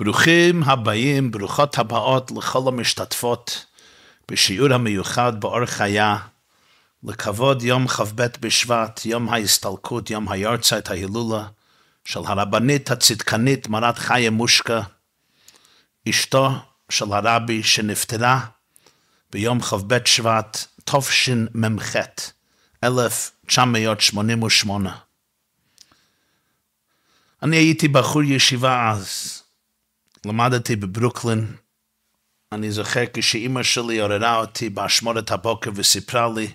ברוכים הבאים, ברוכות הבאות לכל המשתתפות בשיעור המיוחד באור חיה, לכבוד יום כ"ב בשבט, יום ההסתלקות, יום היורצייט ההילולה, של הרבנית הצדקנית מרת חיה מושקה, אשתו של הרבי שנפטרה ביום כ"ב שבט תשמ"ח, 1988. אני הייתי בחור ישיבה אז, למדתי בברוקלין. אני זוכר כשאימא שלי עוררה אותי באשמורת הבוקר וסיפרה לי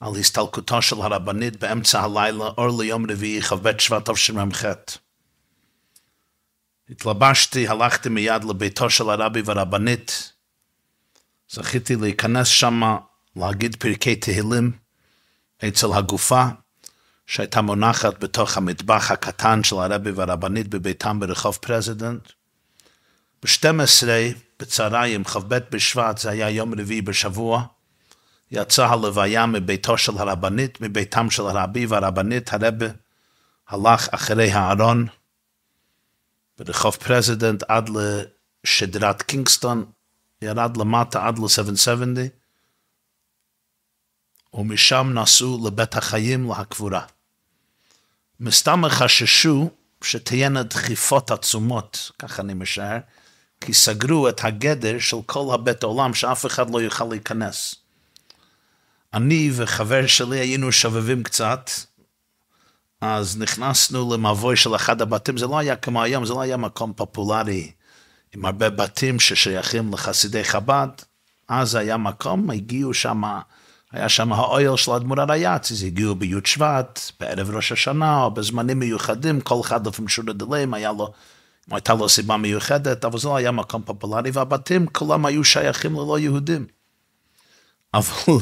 על הסתלקותו של הרבנית באמצע הלילה, אור ליום רביעי, כ"ב שבט תשמ"ח. התלבשתי, הלכתי מיד לביתו של הרבי והרבנית. זכיתי להיכנס שמה, להגיד פרקי תהילים אצל הגופה. שהייתה מונחת בתוך המטבח הקטן של הרבי והרבנית בביתם ברחוב פרזידנט. ב-12 בצהריים, כ"ב בשבט, זה היה יום רביעי בשבוע, יצא הלוויה מביתו של הרבנית, מביתם של הרבי והרבנית, הרבי הלך אחרי הארון ברחוב פרזידנט עד לשדרת קינגסטון, ירד למטה עד ל-770, ומשם נסעו לבית החיים להקבורה. מסתם חששו שתהיינה דחיפות עצומות, כך אני משער, כי סגרו את הגדר של כל הבית עולם שאף אחד לא יוכל להיכנס. אני וחבר שלי היינו שובבים קצת, אז נכנסנו למבוי של אחד הבתים, זה לא היה כמו היום, זה לא היה מקום פופולרי עם הרבה בתים ששייכים לחסידי חב"ד, אז היה מקום, הגיעו שם היה שם האויל של האדמו"ר הרייץ, אז הגיעו בי' שבט, בערב ראש השנה, או בזמנים מיוחדים, כל אחד לפעמים שורת דילם, היה לו, הייתה לו סיבה מיוחדת, אבל זה לא היה מקום פופולרי, והבתים כולם היו שייכים ללא יהודים. אבל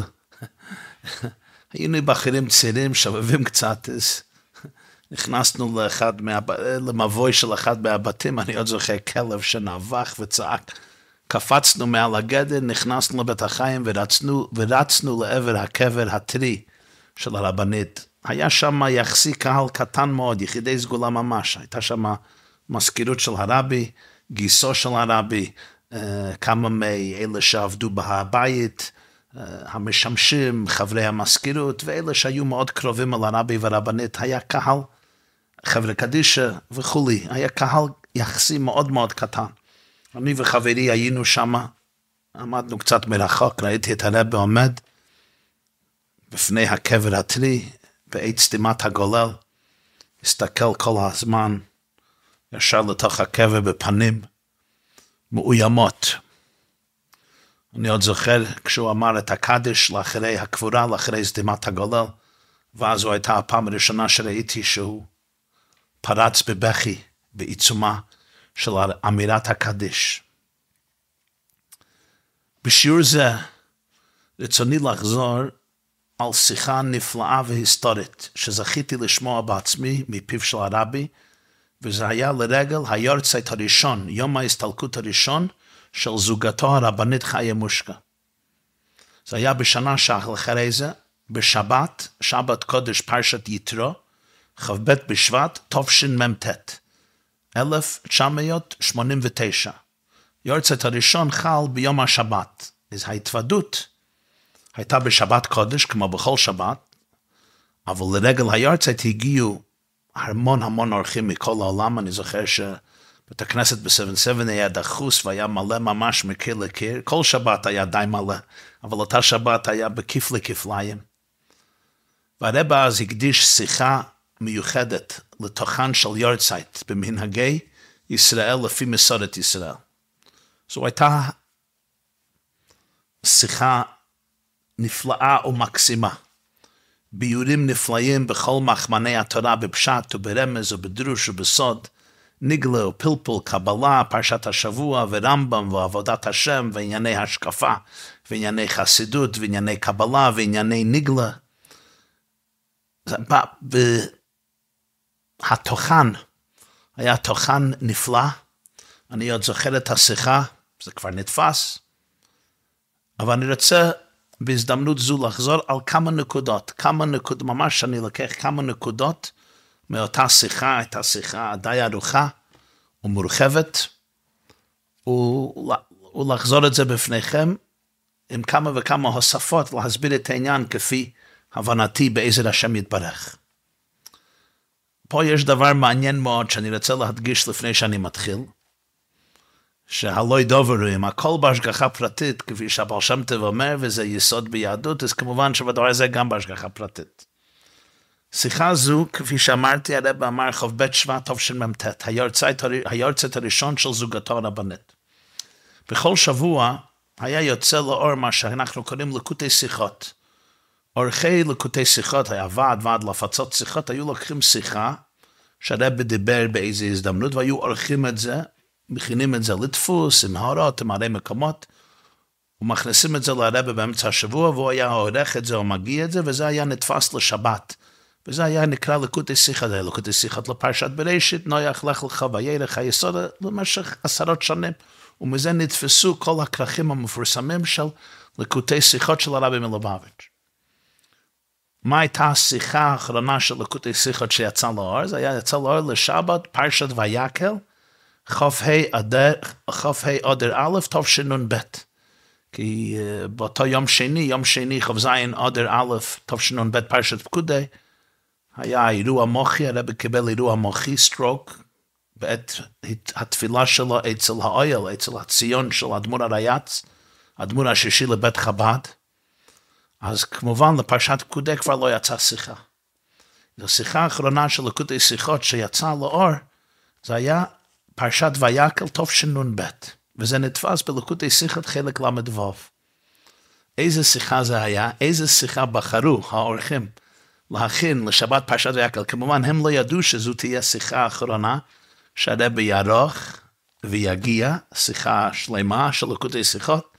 היינו בחורים צעירים, שבבים קצת, אז נכנסנו לאחד מה... למבוי של אחד מהבתים, אני עוד זוכר כלב שנאבך וצעק. קפצנו מעל הגדר, נכנסנו לבית החיים ורצנו, ורצנו לעבר הקבר הטרי של הרבנית. היה שם יחסי קהל קטן מאוד, יחידי סגולה ממש. הייתה שם מזכירות של הרבי, גיסו של הרבי, אה, כמה מאלה שעבדו בהבית, אה, המשמשים, חברי המזכירות, ואלה שהיו מאוד קרובים אל הרבי והרבנית, היה קהל, חברי קדישה וכולי, היה קהל יחסי מאוד מאוד קטן. אני וחברי היינו שם, עמדנו קצת מרחוק, ראיתי את הרבי עומד בפני הקבר הטרי, בעת סתימת הגולל, הסתכל כל הזמן ישר לתוך הקבר בפנים מאוימות. אני עוד זוכר כשהוא אמר את הקדש לאחרי הקבורה, לאחרי סתימת הגולל, ואז זו הייתה הפעם הראשונה שראיתי שהוא פרץ בבכי בעיצומה של אמירת הקדיש. בשיעור זה רצוני לחזור על שיחה נפלאה והיסטורית שזכיתי לשמוע בעצמי מפיו של הרבי, וזה היה לרגל היורצייט הראשון, יום ההסתלקות הראשון של זוגתו הרבנית חיה מושקה. זה היה בשנה שאחרי זה, בשבת, שבת קודש פרשת יתרו, כ"ב בשבט, תשמ"ט. 1989. יורצת הראשון חל ביום השבת. אז ההתוודות הייתה בשבת קודש, כמו בכל שבת, אבל לרגל היורצת הגיעו המון המון אורחים מכל העולם. אני זוכר שבית הכנסת ב-77 היה דחוס והיה מלא ממש מקיר לקיר. כל שבת היה די מלא, אבל אותה שבת היה בכפלי כפליים. והרבא אז הקדיש שיחה מיוחדת לתוכן של יורצייט במנהגי ישראל לפי מסורת ישראל. זו הייתה שיחה נפלאה ומקסימה. ביורים נפלאים בכל מחמני התורה בפשט וברמז ובדרוש ובסוד, ניגלה ופלפול, קבלה, פרשת השבוע ורמב"ם ועבודת השם וענייני השקפה וענייני חסידות וענייני קבלה וענייני ניגלה. התוכן היה תוכן נפלא, אני עוד זוכר את השיחה, זה כבר נתפס, אבל אני רוצה בהזדמנות זו לחזור על כמה נקודות, כמה נקודות, ממש אני לוקח כמה נקודות מאותה שיחה, הייתה שיחה די ארוכה ומורחבת, ולחזור את זה בפניכם עם כמה וכמה הוספות, להסביר את העניין כפי הבנתי בעזר השם יתברך. פה יש דבר מעניין מאוד שאני רוצה להדגיש לפני שאני מתחיל, שהלוי דוברו, הכל בהשגחה פרטית, כפי שהבר שם טוב אומר, וזה יסוד ביהדות, אז כמובן שבדבר הזה גם בהשגחה פרטית. שיחה זו, כפי שאמרתי, הרב אמר כ"ב שבט תשמ"ט, היורצת הראשון של זוגתו הרבנית. בכל שבוע היה יוצא לאור מה שאנחנו קוראים לקוטי שיחות. עורכי לקוטי שיחות, היה ועד ועד להפצות שיחות, היו לוקחים שיחה שהרב דיבר באיזו הזדמנות, והיו עורכים את זה, מכינים את זה לדפוס, עם הורות, עם הרי מקומות, ומכניסים את זה לרב באמצע השבוע, והוא היה עורך את זה או מגיע את זה, וזה היה נתפס לשבת. וזה היה נקרא לקוטי שיחה, זה היה לקוטי שיחות לפרשת בראשית, נויח לך לך וילך היסוד למשך עשרות שנים. ומזה נתפסו כל הכרכים המפורסמים של לקוטי שיחות של הרבי מלובביץ'. מה הייתה השיחה האחרונה של לקוטי שיחות שיצא לאור? זה היה יצא לאור לשבת, פרשת ויקל, כ"ה אדר א', תשנ"ב. כי באותו יום שני, יום שני, כ"ז אדר א', תשנ"ב, פרשת פקודי, היה אירוע מוחי, הרבי קיבל אירוע מוחי, stroke, בעת התפילה שלו אצל האוהל, אצל הציון של אדמו"ר הריי"צ, אדמו"ר השישי לבית חב"ד, אז כמובן לפרשת פקודי כבר לא יצאה שיחה. השיחה האחרונה של לקוטי שיחות שיצאה לאור, זה היה פרשת ויקהל תשנ"ב, וזה נתפס בלקוטי שיחות חלק ל"ו. איזה שיחה זה היה? איזה שיחה בחרו האורחים להכין לשבת פרשת ויקל? כמובן הם לא ידעו שזו תהיה שיחה האחרונה, שהרבי יערוך ויגיע שיחה שלמה של לקוטי שיחות.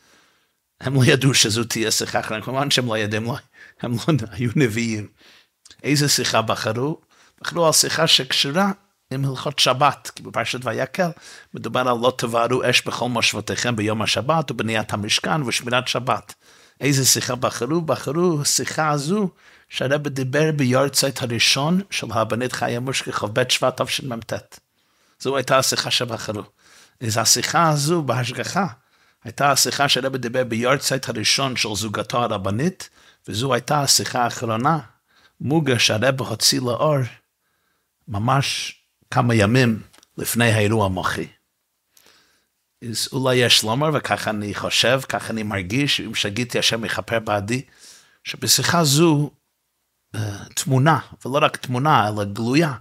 הם לא ידעו שזו תהיה שיחה אחרת, כמובן שהם לא ידעים, לא, הם לא היו נביאים. איזה שיחה בחרו? בחרו על שיחה שקשורה עם הלכות שבת, כי בפרשת ויקל מדובר על לא תבערו אש בכל מושבותיכם ביום השבת ובניית המשכן ושמירת שבת. איזה שיחה בחרו? בחרו שיחה הזו שהרבא דיבר ביורצייט הראשון של הבנית חיי מושכי כ"ב שבט תשמ"ט. זו הייתה השיחה שבחרו. אז השיחה הזו בהשגחה הייתה השיחה שהרבא דיבר ביורצייט הראשון של זוגתו הרבנית, וזו הייתה השיחה האחרונה, מוגה שהרבא הוציא לאור ממש כמה ימים לפני האירוע המוחי. אז אולי יש לומר, וככה אני חושב, ככה אני מרגיש, אם שגיתי השם יכפר בעדי, שבשיחה זו אה, תמונה, ולא רק תמונה, אלא גלויה,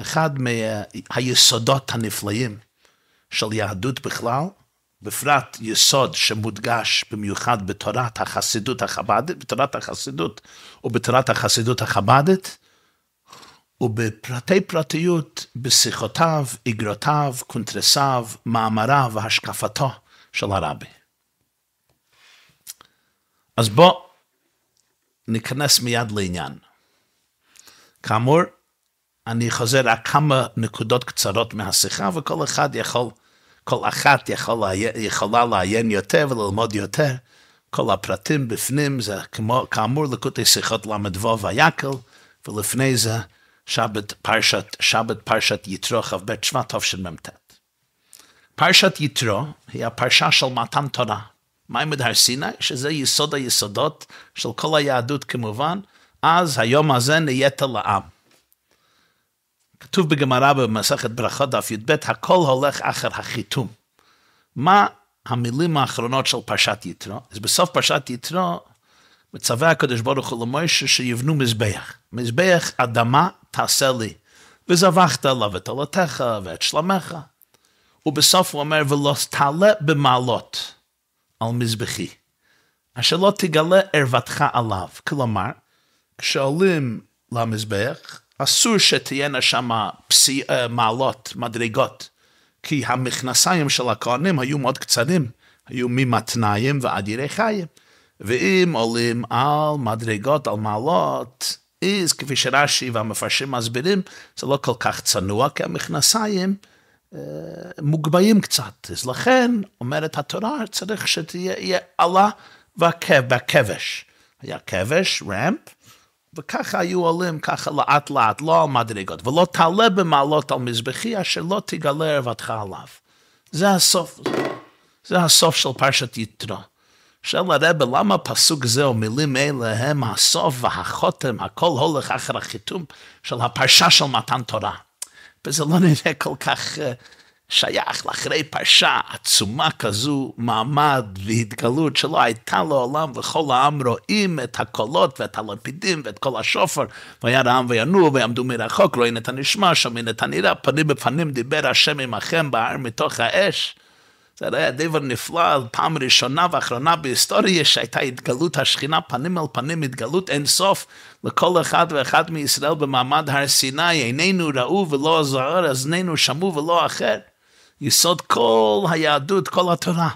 אחד מהיסודות הנפלאים של יהדות בכלל, בפרט יסוד שמודגש במיוחד בתורת החסידות החב"דית, בתורת החסידות ובתורת החסידות החב"דית, ובפרטי פרטיות בשיחותיו, איגרותיו, קונטרסיו, מאמריו והשקפתו של הרבי. אז בואו ניכנס מיד לעניין. כאמור, אני חוזר רק כמה נקודות קצרות מהשיחה, וכל אחד יכול, כל אחת יכול, יכולה לעיין יותר וללמוד יותר. כל הפרטים בפנים זה כמו, כאמור לקוטי שיחות ל"ו ויקל, ולפני זה שבת פרשת, שבת פרשת יתרו כ"ב שבט תשמ"ט. פרשת יתרו היא הפרשה של מתן תורה. מימד הר סיני, שזה יסוד היסודות של כל היהדות כמובן, אז היום הזה נהיית לעם. כתוב בגמרא במסכת ברכות דף י"ב, הכל הולך אחר החיתום. מה המילים האחרונות של פרשת יתרו? אז בסוף פרשת יתרו מצווה הקדוש ברוך הוא למוישה שיבנו מזבח. מזבח אדמה תעשה לי, וזבחת עליו את עלותיך ואת שלמך. ובסוף הוא אומר, ולא תעלה במעלות על מזבחי, אשר לא תגלה ערוותך עליו. כלומר, כשעולים למזבח, אסור שתהיינה שם פסי, uh, מעלות, מדרגות, כי המכנסיים של הכהנים היו מאוד קצרים, היו ממתניים ועד ירי חיים. ואם עולים על מדרגות, על מעלות, אז כפי שרש"י והמפרשים מסבירים, זה לא כל כך צנוע, כי המכנסיים uh, מוגבהים קצת. אז לכן, אומרת התורה, צריך שתהיה עלה והכבש. היה כבש, רמפ, וככה היו עולים ככה לאט לאט, לא על מדרגות, ולא תעלה במעלות על מזבחי אשר לא תגלה ערוותך עליו. זה הסוף. זה הסוף של פרשת יתרו. שואל הרבה, למה פסוק זה או מילים אלה הם הסוף והחותם, הכל הולך אחר החיתום של הפרשה של מתן תורה. וזה לא נראה כל כך uh, שייך לאחרי פרשה עצומה כזו, מעמד והתגלות שלא הייתה לעולם, וכל העם רואים את הקולות ואת הלפידים ואת כל השופר, והיה העם וינועו ויעמדו מרחוק, רואים את הנשמע, שומעים את הנראה, פנים בפנים דיבר השם עמכם בהר מתוך האש. זה היה דבר נפלא, פעם ראשונה ואחרונה בהיסטוריה שהייתה התגלות השכינה פנים אל פנים, התגלות אין סוף לכל אחד ואחד מישראל במעמד הר סיני, עינינו ראו ולא זהר, אזנינו שמעו ולא אחר. יסוד כל היהדות, כל התורה.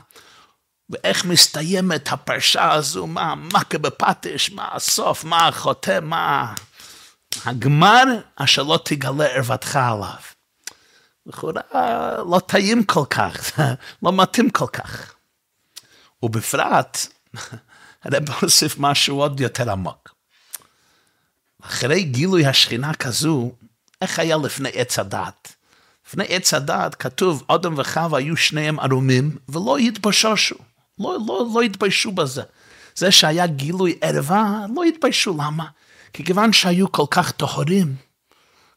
ואיך מסתיימת הפרשה הזו, מה המכה בפטיש, מה הסוף, מה החותם, מה הגמר, אשר לא תגלה ערוותך עליו. לכאורה לא טעים כל כך, לא מתאים כל כך. ובפרט, הרב הוסיף משהו עוד יותר עמוק. אחרי גילוי השכינה כזו, איך היה לפני עץ הדת? לפני עץ הדת כתוב, אדם וחווה היו שניהם ערומים ולא התבוששו, לא, לא, לא התביישו בזה. זה שהיה גילוי ערווה, לא התביישו, למה? כי כיוון שהיו כל כך טהורים,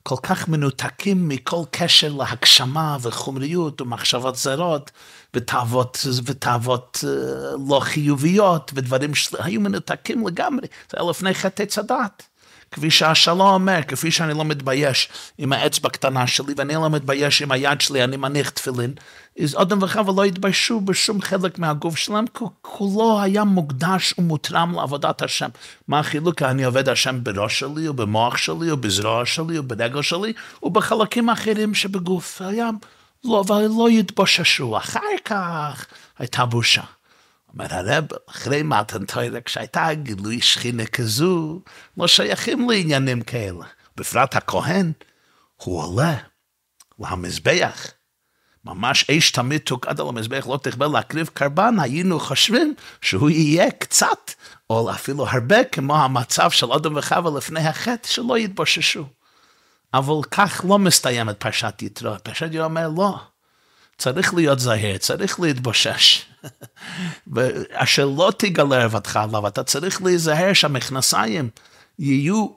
כל כך מנותקים מכל קשר להגשמה וחומריות ומחשבות זרות ותאוות, ותאוות uh, לא חיוביות ודברים שהיו מנותקים לגמרי. זה היה לפני חטא הדת. כפי שהשלום אומר, כפי שאני לא מתבייש עם האצבע הקטנה שלי, ואני לא מתבייש עם היד שלי, אני מניח תפילין, אז אדם וחווה לא התביישו בשום חלק מהגוף שלהם, כי כולו היה מוקדש ומותרם לעבודת השם. מה החילוק? אני עובד השם בראש שלי, או במוח שלי, או בזרוע שלי, או ברגל שלי, ובחלקים אחרים שבגוף. היה, לא, ולא יתבוששו. אחר כך הייתה בושה. אומר הרב, אחרי מתן תוירה, כשהייתה גילוי שכינה כזו, לא שייכים לעניינים כאלה. בפרט הכהן, הוא עולה למזבח. ממש אש תמיד תוקד על המזבח, לא תכבה להקריב קרבן, היינו חושבים שהוא יהיה קצת, או אפילו הרבה, כמו המצב של אדם וחווה לפני החטא, שלא יתבוששו. אבל כך לא מסתיימת פרשת יתרו. פרשת יתרו אומר, לא. צריך להיות זהיר, צריך להתבושש. ואשר לא תגלה ערוותך עליו, אתה צריך להיזהר שהמכנסיים יהיו,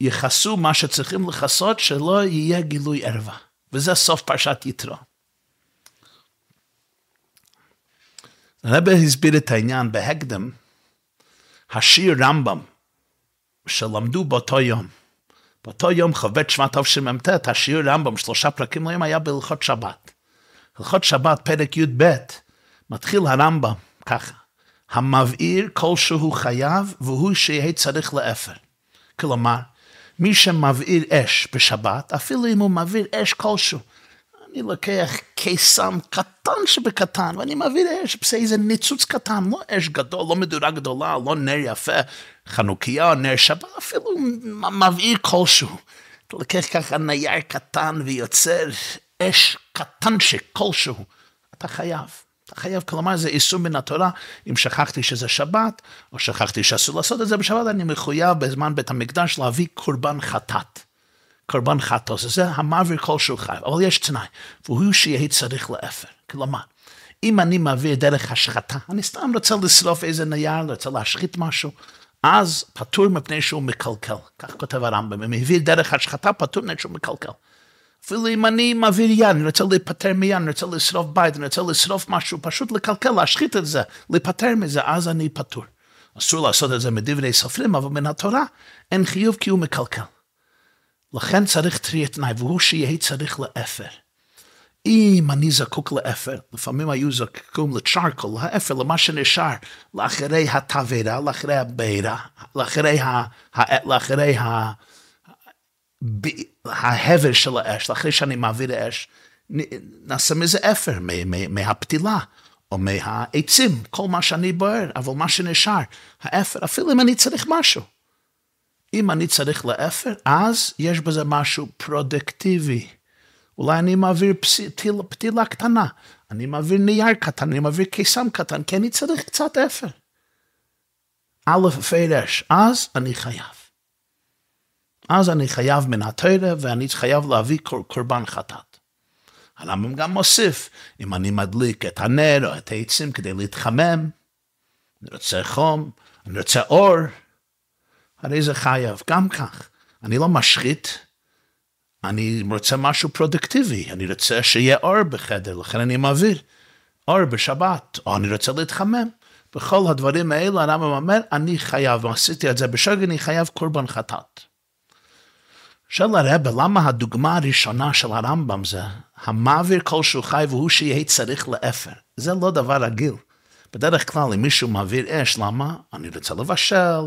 יכסו מה שצריכים לכסות, שלא יהיה גילוי ערווה. וזה סוף פרשת יתרו. הרב הסביר את העניין בהקדם, השיר רמב"ם, שלמדו באותו יום. באותו יום ח"ב שבט תשמ"ט, השיר רמב"ם, שלושה פרקים ליום, היה בהלכות שבת. הלכות שבת, פרק י"ב, מתחיל הרמב"ם ככה, המבעיר כלשהו חייב והוא שיהיה צריך לאפר. כלומר, מי שמבעיר אש בשבת, אפילו אם הוא מבעיר אש כלשהו, אני לוקח קיסם קטן שבקטן, ואני מבעיר אש, בסדר, איזה ניצוץ קטן, לא אש גדול, לא מדורה גדולה, לא נר יפה, חנוכיה, נר שבת, אפילו מבעיר כלשהו. אתה לוקח ככה נייר קטן ויוצר אש קטנצ'יק כלשהו, אתה חייב. אתה חייב, כלומר זה איסור מן התורה, אם שכחתי שזה שבת, או שכחתי שאסור לעשות את זה בשבת, אני מחויב בזמן בית המקדש להביא קורבן חטאת. קורבן חטאת, זה המעביר כלשהו חייב, אבל יש תנאי, והוא שיהיה צריך לאפר. כלומר, אם אני מעביר דרך השחתה, אני סתם רוצה לשרוף איזה נייר, רוצה להשחית משהו, אז פטור מפני שהוא מקלקל. כך כותב הרמב"ם, אם העביר דרך השחתה, פטור מפני שהוא מקלקל. אפילו אם אני מעביר יד, אני רוצה להיפטר מיד, אני רוצה לשרוף בית, אני רוצה לשרוף משהו, פשוט לקלקל, להשחית את זה, להיפטר מזה, אז אני פטור. אסור לעשות את זה מדברי סופרים, אבל מן התורה אין חיוב כי הוא מקלקל. לכן צריך תהיה תנאי, והוא שיהיה צריך לאפר. אם אני זקוק לאפר, לפעמים היו זקוקים לצ'רקול, האפר, למה שנשאר, לאחרי התבערה, לאחרי הבעירה, לאחרי ה... לאחרי ה... ההבל של האש, אחרי שאני מעביר האש, נעשה מזה אפר מהפתילה. או מהעצים, כל מה שאני בוער, אבל מה שנשאר, האפר, אפילו אם אני צריך משהו. אם אני צריך לאפר, אז יש בזה משהו פרודוקטיבי. אולי אני מעביר פתילה, פתילה קטנה, אני מעביר נייר קטן, אני מעביר קיסם קטן, כי אני צריך קצת אפר. א' פרש, אז אני חייב. אז אני חייב מן התרא ואני חייב להביא קורבן חטאת. הרמב"ם גם מוסיף, אם אני מדליק את הנר או את העצים כדי להתחמם, אני רוצה חום, אני רוצה אור, הרי זה חייב, גם כך. אני לא משחית, אני רוצה משהו פרודקטיבי, אני רוצה שיהיה אור בחדר, לכן אני מעביר אור בשבת, או אני רוצה להתחמם. בכל הדברים האלה הרמב"ם אומר, אני חייב, עשיתי את זה בשוגג, אני חייב קורבן חטאת. שואל הרבה, למה הדוגמה הראשונה של הרמב"ם זה המעביר כלשהו חי והוא שיהיה צריך לאפר? זה לא דבר רגיל. בדרך כלל אם מישהו מעביר אש, למה? אני רוצה לבשל,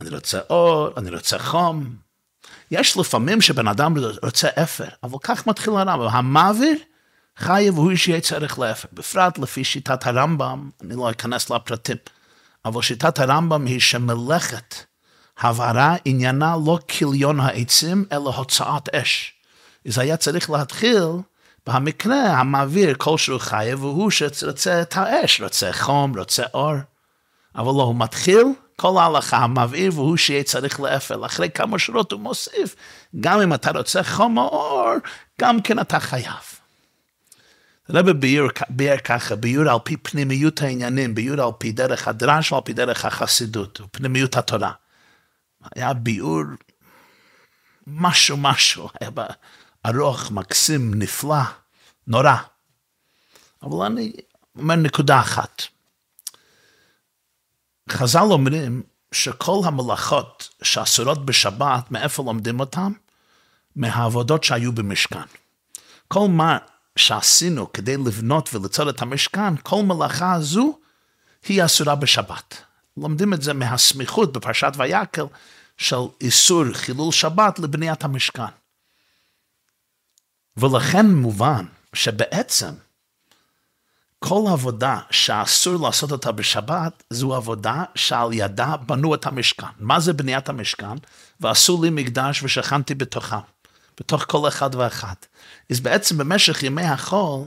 אני רוצה אור, אני רוצה חום. יש לפעמים שבן אדם רוצה אפר, אבל כך מתחיל הרמב"ם. המעביר חי והוא שיהיה צריך לאפר. בפרט לפי שיטת הרמב"ם, אני לא אכנס לפרטים, אבל שיטת הרמב"ם היא שמלאכת הבהרה עניינה לא כיליון העצים, אלא הוצאת אש. זה היה צריך להתחיל במקרה המעביר כלשהו חי, והוא שרוצה את האש, רוצה חום, רוצה אור. אבל לא, הוא מתחיל כל ההלכה המבעיר והוא שיהיה צריך לאפל. אחרי כמה שורות הוא מוסיף, גם אם אתה רוצה חום או אור, גם כן אתה חייב. רבי ביור, ביור ככה, ביור על פי פנימיות העניינים, ביור על פי דרך הדרש ועל פי דרך החסידות, פנימיות התורה. היה ביור משהו משהו, היה ארוך, מקסים, נפלא, נורא. אבל אני אומר נקודה אחת. חז"ל אומרים שכל המלאכות שאסורות בשבת, מאיפה לומדים אותן? מהעבודות שהיו במשכן. כל מה שעשינו כדי לבנות וליצור את המשכן, כל מלאכה הזו היא אסורה בשבת. לומדים את זה מהסמיכות בפרשת ויקל של איסור חילול שבת לבניית המשכן. ולכן מובן שבעצם כל עבודה שאסור לעשות אותה בשבת, זו עבודה שעל ידה בנו את המשכן. מה זה בניית המשכן? ועשו לי מקדש ושכנתי בתוכה, בתוך כל אחד ואחד. אז בעצם במשך ימי החול,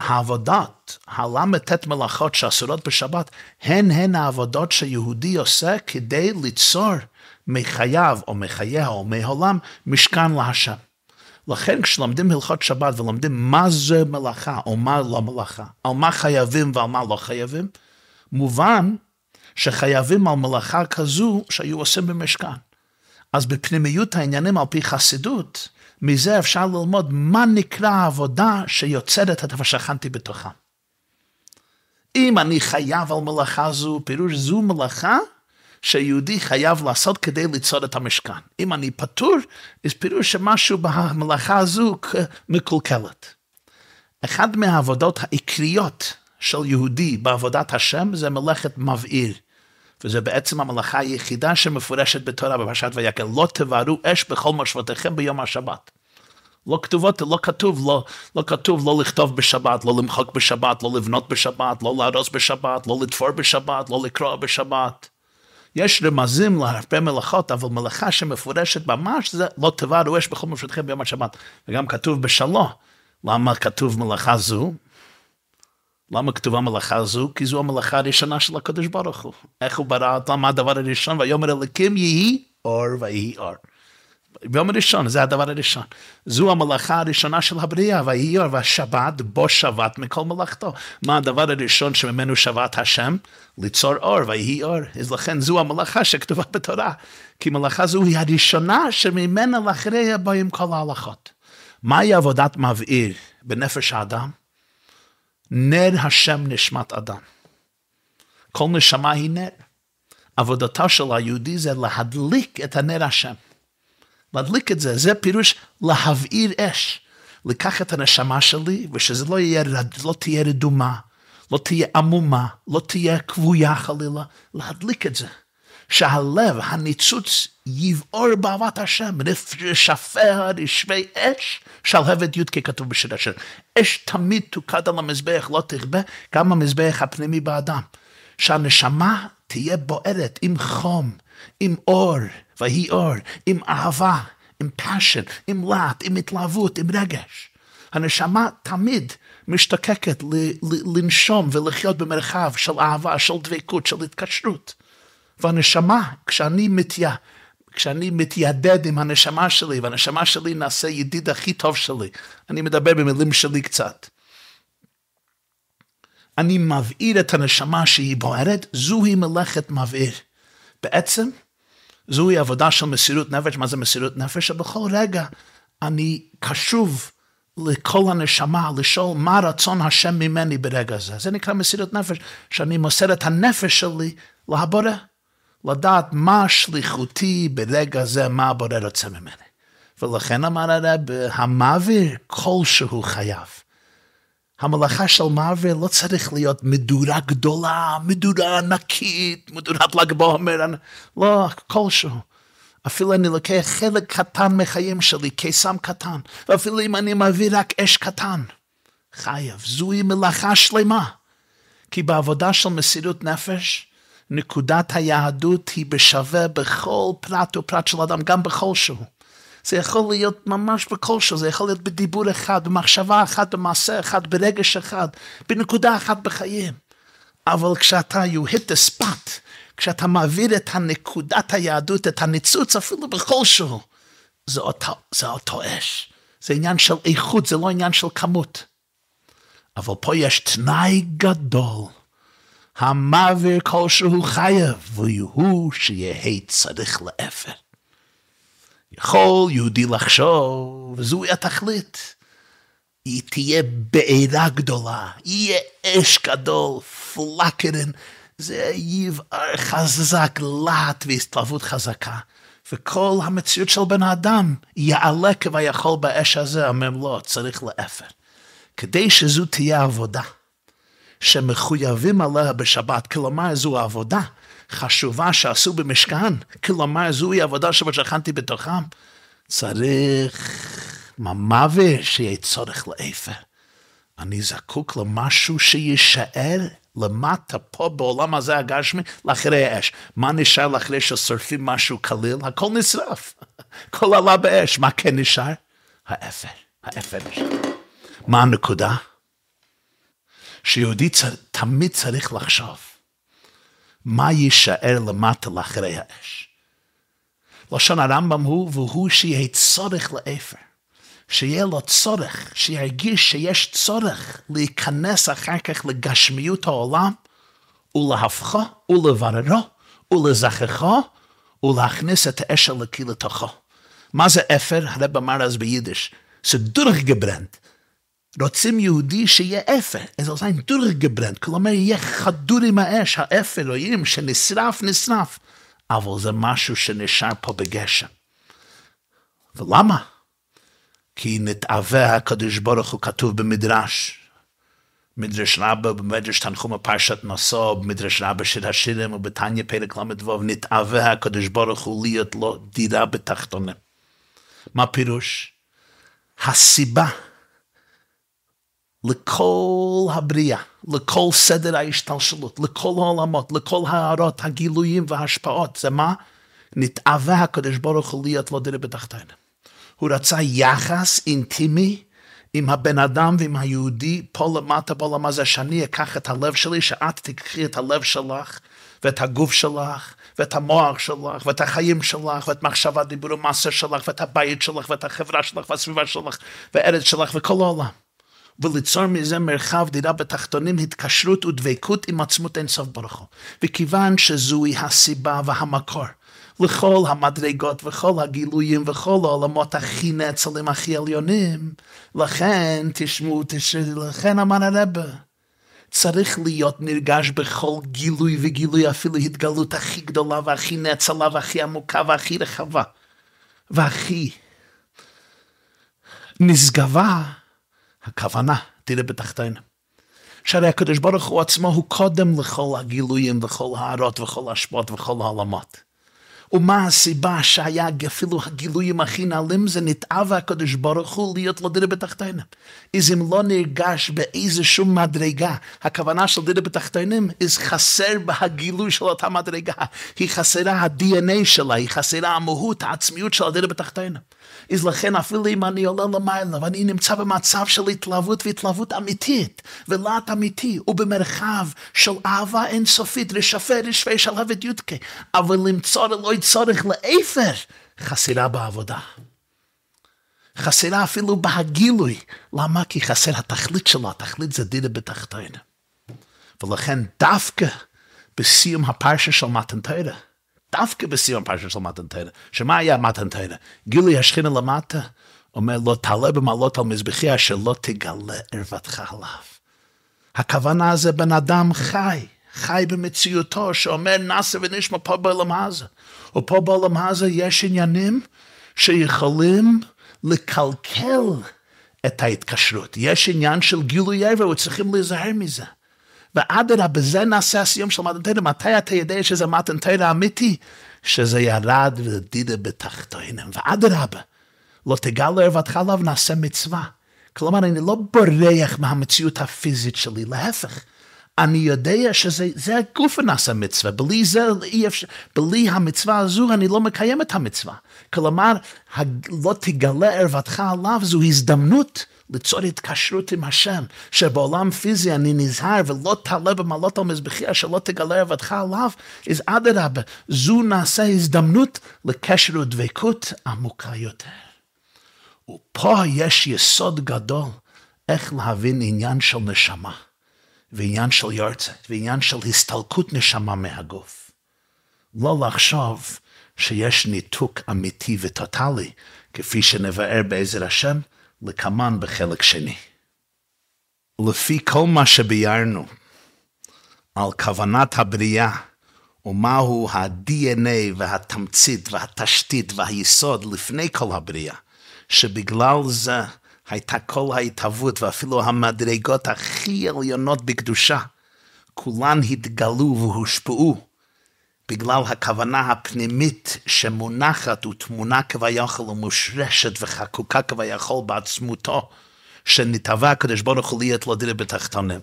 העבודות, הל"ט מלאכות שאסורות בשבת, הן הן העבודות שיהודי עושה כדי ליצור מחייו או מחייה או מעולם משכן להשם. לכן כשלומדים הלכות שבת ולומדים מה זה מלאכה או מה לא מלאכה, על מה חייבים ועל מה לא חייבים, מובן שחייבים על מלאכה כזו שהיו עושים במשכן. אז בפנימיות העניינים על פי חסידות, מזה אפשר ללמוד מה נקרא העבודה שיוצרת את השכנתי בתוכה. אם אני חייב על מלאכה זו, פירוש זו מלאכה שיהודי חייב לעשות כדי ליצור את המשכן. אם אני פטור, אז פירוש שמשהו במלאכה הזו מקולקלת. אחד מהעבודות העיקריות של יהודי בעבודת השם זה מלאכת מבעיר. וזה בעצם המלאכה היחידה שמפורשת בתורה בפרשת ויקל, לא תבערו אש בכל מושבותיכם ביום השבת. לא כתובות, לא כתוב, לא, לא כתוב לא לכתוב בשבת, לא למחוק בשבת, לא לבנות בשבת, לא להרוס בשבת, לא לתפור בשבת, לא לקרוא בשבת. יש רמזים להרבה מלאכות, אבל מלאכה שמפורשת ממש זה לא תבערו אש בכל מושבותיכם ביום השבת. וגם כתוב בשלו. למה כתוב מלאכה זו? למה כתובה מלאכה זו? כי זו המלאכה הראשונה של הקדוש ברוך הוא. איך הוא ברא אותם? מה הדבר הראשון? ויאמר אלוקים יהי אור ויהי אור. ביום הראשון, זה הדבר הראשון. זו המלאכה הראשונה של הבריאה, ויהי אור והשבת, בו שבת מכל מלאכתו. מה הדבר הראשון שממנו שבת השם? ליצור אור, ויהי אור. אז לכן זו המלאכה שכתובה בתורה. כי מלאכה זו היא הראשונה שממנה לאחריה באים כל ההלכות. מהי עבודת מבעיר בנפש האדם? נר השם נשמת אדם. כל נשמה היא נר. עבודתו של היהודי זה להדליק את הנר השם. להדליק את זה, זה פירוש להבעיר אש. לקח את הנשמה שלי, ושזה לא, יהיה, לא תהיה רדומה, לא תהיה עמומה, לא תהיה כבויה חלילה, להדליק את זה. שהלב, הניצוץ, יבעור באהבת השם, רשפיה רשבי אש, שלהבת י' ככתוב בשיר השיר. אש תמיד תוקד על המזבח, לא תכבה, גם המזבח הפנימי באדם. שהנשמה תהיה בוערת עם חום, עם אור, ויהי אור, עם אהבה, עם passion, עם להט, עם התלהבות, עם רגש. הנשמה תמיד משתוקקת לנשום ולחיות במרחב של אהבה, של דבקות, של התקשרות. והנשמה, כשאני מתיה, כשאני מתיידד עם הנשמה שלי, והנשמה שלי נעשה ידיד הכי טוב שלי, אני מדבר במילים שלי קצת. אני מבעיר את הנשמה שהיא בוערת, זוהי מלאכת מבעיר. בעצם, זוהי עבודה של מסירות נפש. מה זה מסירות נפש? שבכל רגע אני קשוב לכל הנשמה, לשאול מה רצון השם ממני ברגע זה. זה נקרא מסירות נפש, שאני מוסר את הנפש שלי להבורא. לדעת מה שליחותי ברגע זה, מה הבורא רוצה ממני. ולכן אמר הרב, המעביר כלשהו חייב. המלאכה של מעביר לא צריך להיות מדורה גדולה, מדורה ענקית, מדורת ל"ג בעומר, לא, כלשהו. אפילו אני לוקח חלק קטן מחיים שלי, קיסם קטן, ואפילו אם אני מביא רק אש קטן, חייב, זוהי מלאכה שלמה. כי בעבודה של מסירות נפש, נקודת היהדות היא בשווה בכל פרט ופרט של אדם, גם בכל שהוא. זה יכול להיות ממש בכל שהוא, זה יכול להיות בדיבור אחד, במחשבה אחת, במעשה אחד, ברגש אחד, בנקודה אחת בחיים. אבל כשאתה, you hit the spot, כשאתה מעביר את הנקודת היהדות, את הניצוץ אפילו בכל שהוא, זה אותו, זה אותו אש. זה עניין של איכות, זה לא עניין של כמות. אבל פה יש תנאי גדול. המעביר כלשהו חייב, והוא שיהא צריך לאפר. יכול יהודי לחשוב, וזוהי התכלית. היא תהיה בעירה גדולה, יהיה אש גדול, פלקרן, זה יבער חזק, להט והסתלבות חזקה. וכל המציאות של בן האדם יעלה כביכול באש הזה, אומר לא, צריך לאפר. כדי שזו תהיה עבודה. שמחויבים עליה בשבת, כלומר זו עבודה חשובה שעשו במשכן, כלומר זוהי עבודה שכנתי בתוכם, צריך ממוות שיהיה צורך לאפר. אני זקוק למשהו שיישאר למטה פה בעולם הזה הגשמי לאחרי האש. מה נשאר לאחרי ששורפים משהו קליל? הכל נשרף. הכל עלה באש. מה כן נשאר? האפר. האפר נשאר. מה הנקודה? שיהודי צר, תמיד צריך לחשוב מה יישאר למטה לאחרי האש. לשון הרמב"ם הוא, והוא שיהיה צורך לאפר. שיהיה לו צורך, שירגיש שיש צורך להיכנס אחר כך לגשמיות העולם, ולהפכו, ולבררו, ולזכחו, ולהכניס את האש הלקי לתוכו. מה זה אפר? הרב אמר אז ביידיש, זה דורגברנט. רוצים יהודי שיהיה אפר, זה זין דורגברנט, כלומר יהיה חדור עם האש, האפר, רואים שנשרף, נשרף, אבל זה משהו שנשאר פה בגשם. ולמה? כי נתעווה הקדוש ברוך הוא כתוב במדרש. מדרש רבה, במדרש תנחום הפרשת נשוא, במדרש רבה של השירים ובתניא פרק ל"ו, נתעווה הקדוש ברוך הוא להיות לו דירה בתחתונים. מה פירוש? הסיבה לכל הבריאה, לכל סדר ההשתלשלות, לכל העולמות, לכל הערות, הגילויים וההשפעות, זה מה? נתעווה הקדוש ברוך הוא להיות דירה בתחתונים. הוא רצה יחס אינטימי עם הבן אדם ועם היהודי פה למטה בעולם הזה, שאני אקח את הלב שלי, שאת תקחי את הלב שלך ואת הגוף שלך ואת המוח שלך ואת החיים שלך ואת מחשבה, דיבור ומעשה שלך ואת הבית שלך ואת החברה שלך והסביבה שלך והארץ שלך וכל העולם. וליצור מזה מרחב דירה בתחתונים, התקשרות ודבקות עם עצמות אינסוף ברוך הוא. וכיוון שזוהי הסיבה והמקור לכל המדרגות וכל הגילויים וכל העולמות הכי נאצלים, הכי עליונים. לכן, תשמעו, תשמעו, לכן אמר הרב, צריך להיות נרגש בכל גילוי וגילוי, אפילו התגלות הכי גדולה והכי נאצלה והכי עמוקה והכי רחבה והכי נשגבה, הכוונה, תראה בתחתינו. שהרי הקדוש ברוך הוא עצמו הוא קודם לכל הגילויים וכל הערות וכל ההשפעות וכל העולמות. ומה הסיבה שהיה אפילו הגילויים הכי נעלים זה נתאווה הקדוש ברוך הוא להיות לו דירה בתחתינים. אז אם לא נרגש באיזשהו מדרגה, הכוונה של דירה בתחתינים, אז חסר בהגילוי של אותה מדרגה. היא חסרה ה-DNA שלה, היא חסרה המהות, העצמיות של הדירה בתחתינים. אז לכן אפילו אם אני עולה למעלה ואני נמצא במצב של התלהבות והתלהבות אמיתית ולהט אמיתי ובמרחב של אהבה אינסופית רשפה רשפה של שלהבת יודקה אבל למצוא לא צורך לאפר חסרה בעבודה. חסרה אפילו בהגילוי. למה? כי חסר התכלית שלו, התכלית זה דידה בתחתינו. ולכן דווקא בסיום הפרשה של מתנתרא, דווקא בסיום הפרשה של מתנתרא, שמה היה מתנתרא? גילוי השכינה למטה, אומר לא תעלה במעלות על מזבחי אשר לא תגלה ערוותך עליו. הכוונה זה בן אדם חי, חי במציאותו, שאומר נעשה ונשמע פה בעולם הזה. ופה בעולם הזה יש עניינים שיכולים לקלקל את ההתקשרות. יש עניין של גילוי עבר, וצריכים להיזהר מזה. ואדרבה, בזה נעשה הסיום של מתנתרא. מתי אתה יודע שזה מתנתרא אמיתי? שזה ירד ודידה בתחתינים. ואדרבה, לא תגל ערוותך עליו, נעשה מצווה. כלומר, אני לא בורח מהמציאות הפיזית שלי, להפך. אני יודע שזה הגוף הנעשה מצווה, בלי זה אי אפשר, בלי המצווה הזו אני לא מקיים את המצווה. כלומר, לא תגלה ערוותך עליו זו הזדמנות ליצור התקשרות עם השם, שבעולם פיזי אני נזהר ולא תעלה במעלות על מזבחי אשר לא תגלה ערוותך עליו, אז אדרבה, זו נעשה הזדמנות לקשר ודבקות עמוקה יותר. ופה יש יסוד גדול איך להבין עניין של נשמה. ועניין של יורצת, ועניין של הסתלקות נשמה מהגוף. לא לחשוב שיש ניתוק אמיתי וטוטאלי, כפי שנבער בעזר השם, לקמן בחלק שני. לפי כל מה שביארנו על כוונת הבריאה, ומהו ה-DNA והתמצית והתשתית והיסוד לפני כל הבריאה, שבגלל זה הייתה כל ההתהוות ואפילו המדרגות הכי עליונות בקדושה, כולן התגלו והושפעו בגלל הכוונה הפנימית שמונחת ותמונה כביכול ומושרשת וחקוקה כביכול בעצמותו, שנתהווה הקדוש ברוך הוא להיות לו דירה בתחתונים.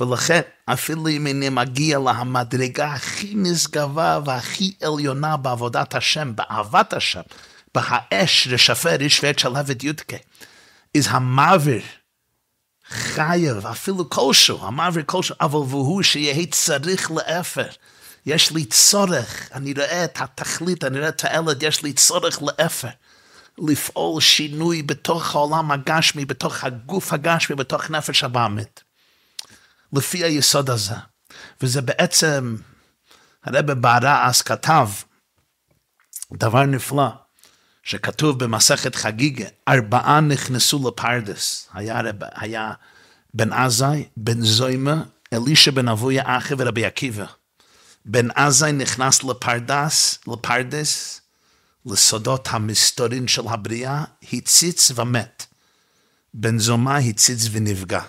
ולכן, אפילו אם אני מגיע למדרגה הכי נשגבה והכי עליונה בעבודת השם, באהבת השם, בהאש רשפה ריש ועת שלהבת יודקה, is המעביר חייב, אפילו כלשהו, המעביר כלשהו, אבל והוא שיהיה צריך לאפר. יש לי צורך, אני רואה את התכלית, אני רואה את הילד, יש לי צורך לאפר. לפעול שינוי בתוך העולם הגשמי, בתוך הגוף הגשמי, בתוך נפש הבאמית. לפי היסוד הזה. וזה בעצם, הרב בערה אז כתב דבר נפלא. שכתוב במסכת חגיגה, ארבעה נכנסו לפרדס. היה, היה בן עזאי, בן זוימה, אלישע בן אבויה אחי ורבי עקיבא. בן עזאי נכנס לפרדס, לפרדס, לסודות המסתורין של הבריאה, הציץ ומת. בן זומה הציץ ונפגע.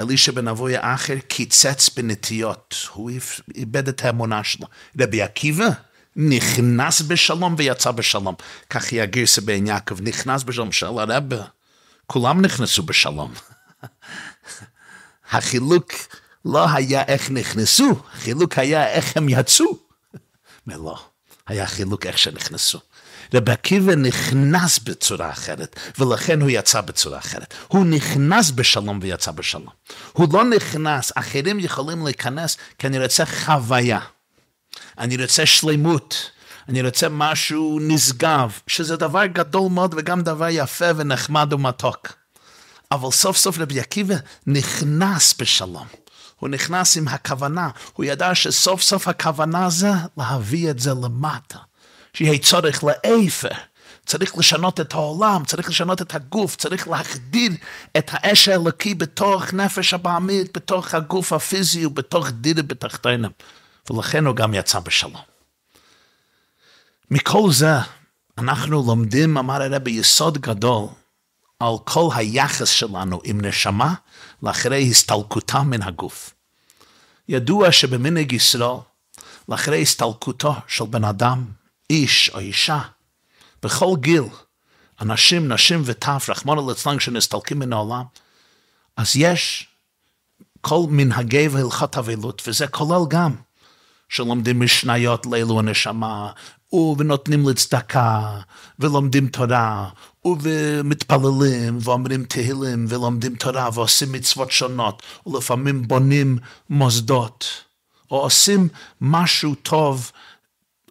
אלישע בן אבויה אחר קיצץ בנטיות, הוא איבד את האמונה שלו. רבי עקיבא, נכנס בשלום ויצא בשלום. כך היא הגרסה בעין יעקב, נכנס בשלום של הרבה. כולם נכנסו בשלום. החילוק לא היה איך נכנסו, החילוק היה איך הם יצאו. ולא, היה חילוק איך שנכנסו. רבי עקיבא נכנס בצורה אחרת, ולכן הוא יצא בצורה אחרת. הוא נכנס בשלום ויצא בשלום. הוא לא נכנס, אחרים יכולים להיכנס כי אני רוצה חוויה. אני רוצה שלמות, אני רוצה משהו נשגב, שזה דבר גדול מאוד וגם דבר יפה ונחמד ומתוק. אבל סוף סוף רבי עקיבא נכנס בשלום. הוא נכנס עם הכוונה, הוא ידע שסוף סוף הכוונה זה להביא את זה למטה. שיהיה צורך לאפר, צריך לשנות את העולם, צריך לשנות את הגוף, צריך להחדיר את האש האלוקי בתוך נפש הבעמית, בתוך הגוף הפיזי ובתוך דידה בתחתינו. ולכן הוא גם יצא בשלום. מכל זה אנחנו לומדים, אמר הרב, יסוד גדול על כל היחס שלנו עם נשמה לאחרי הסתלקותה מן הגוף. ידוע שבמנהג ישראל, לאחרי הסתלקותו של בן אדם, איש או אישה, בכל גיל, אנשים, נשים וטף, רחמנא ליצלן, שנסתלקים מן העולם, אז יש כל מנהגי והלכות אבלות, וזה כולל גם שלומדים משניות לאלו הנשמה, ונותנים לצדקה, ולומדים תורה, ומתפללים, ואומרים תהילים, ולומדים תורה, ועושים מצוות שונות, ולפעמים בונים מוסדות, או עושים משהו טוב,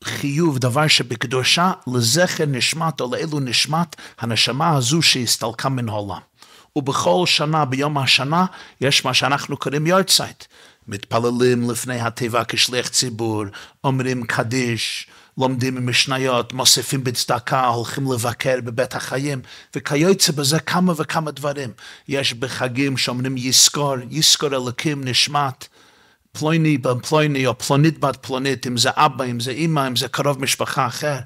חיוב, דבר שבקדושה, לזכר נשמת, או לאלו נשמת, הנשמה הזו שהסתלקה מן העולם. ובכל שנה, ביום השנה, יש מה שאנחנו קוראים יורצייט. מתפללים לפני התיבה כשליח ציבור, אומרים קדיש, לומדים משניות, מוסיפים בצדקה, הולכים לבקר בבית החיים, וכיוצא בזה כמה וכמה דברים. יש בחגים שאומרים יזכור, יזכור אלוקים נשמת, פלויני בן פלויני, או פלונית בת פלונית, אם זה אבא, אם זה אימא, אם זה קרוב משפחה אחר.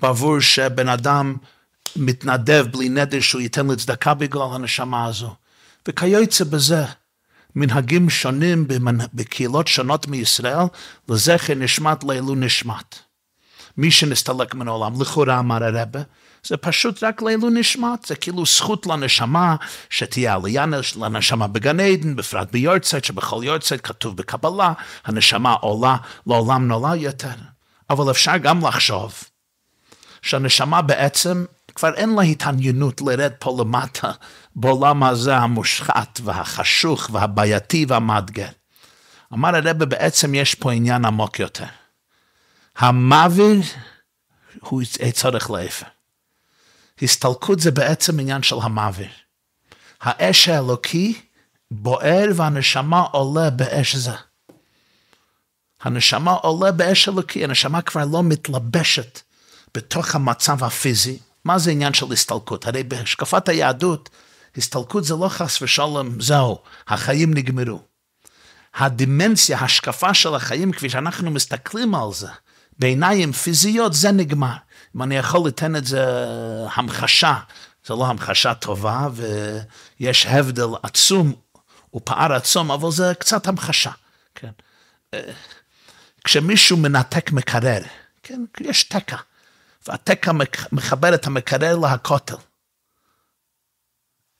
בעבור שבן אדם מתנדב בלי נדר שהוא ייתן לצדקה בגלל הנשמה הזו. וכיוצא בזה, מנהגים שונים בקהילות שונות מישראל, לזכר נשמת לאלו נשמת. מי שנסתלק מן העולם, לכאורה אמר הרבה, זה פשוט רק לאלו נשמת, זה כאילו זכות לנשמה שתהיה עלייה לנשמה בגן עדן, בפרט ביורצייט, שבכל יורצייט כתוב בקבלה, הנשמה עולה לעולם נולד יותר. אבל אפשר גם לחשוב שהנשמה בעצם כבר אין לה התעניינות לרד פה למטה בעולם הזה המושחת והחשוך והבעייתי והמאתגר. אמר הרבה בעצם יש פה עניין עמוק יותר. המוות הוא צורך לאפר. הסתלקות זה בעצם עניין של המוות. האש האלוקי בוער והנשמה עולה באש זה. הנשמה עולה באש אלוקי, הנשמה כבר לא מתלבשת בתוך המצב הפיזי. מה זה עניין של הסתלקות? הרי בהשקפת היהדות, הסתלקות זה לא חס ושלום, זהו, החיים נגמרו. הדימנציה, השקפה של החיים, כפי שאנחנו מסתכלים על זה, בעיניים פיזיות, זה נגמר. אם אני יכול לתן את זה המחשה, זה לא המחשה טובה, ויש הבדל עצום ופער עצום, אבל זה קצת המחשה. כן. כשמישהו מנתק מקרר, כן, יש תקע, והתקע מחבר את המקרר להכותל.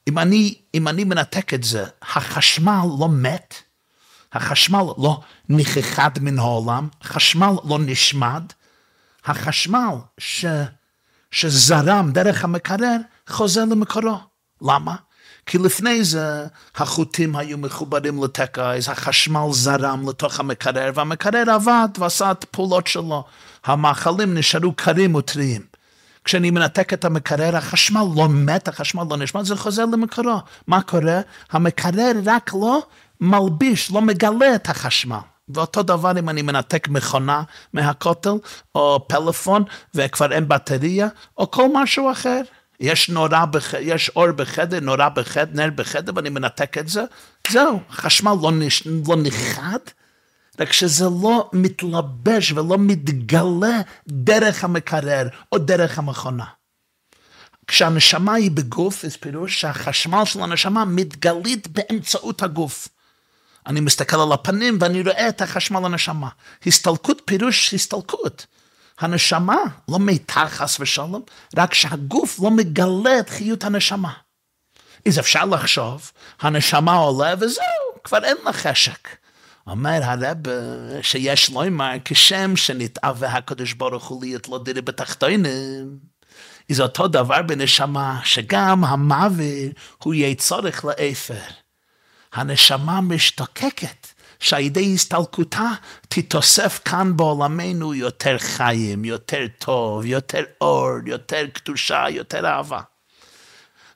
אם אני, אם אני מנתק את זה, החשמל לא מת, החשמל לא נכחד מן העולם, החשמל לא נשמד, החשמל ש, שזרם דרך המקרר חוזר למקורו. למה? כי לפני זה החוטים היו מחוברים לתקע, אז החשמל זרם לתוך המקרר, והמקרר עבד ועשה את הפעולות שלו. המאכלים נשארו קרים וטריים. כשאני מנתק את המקרר, החשמל לא מת, החשמל לא נשמע, זה חוזר למקורו. מה קורה? המקרר רק לא מלביש, לא מגלה את החשמל. ואותו דבר אם אני מנתק מכונה מהכותל, או פלאפון, וכבר אין בטריה, או כל משהו אחר. יש נורה, בח... יש אור בחדר, נורה בחדר, נר בחדר, ואני מנתק את זה, זהו, חשמל לא, נש... לא נחד, רק שזה לא מתלבש ולא מתגלה דרך המקרר או דרך המכונה. כשהנשמה היא בגוף, זה פירוש שהחשמל של הנשמה מתגלית באמצעות הגוף. אני מסתכל על הפנים ואני רואה את החשמל הנשמה. הסתלקות פירוש הסתלקות. הנשמה לא מיתה חס ושלום, רק שהגוף לא מגלה את חיות הנשמה. אז אפשר לחשוב, הנשמה עולה וזהו, כבר אין לה חשק. אומר הרב שיש לו אמר, כשם שנתאווה הקדוש ברוך הוא להיות לא דירי בתחתונים. זה אותו דבר בנשמה, שגם המוות הוא יהיה צורך לאפר. הנשמה משתוקקת שעל ידי הסתלקותה תתוסף כאן בעולמנו יותר חיים, יותר טוב, יותר אור, יותר קדושה, יותר אהבה.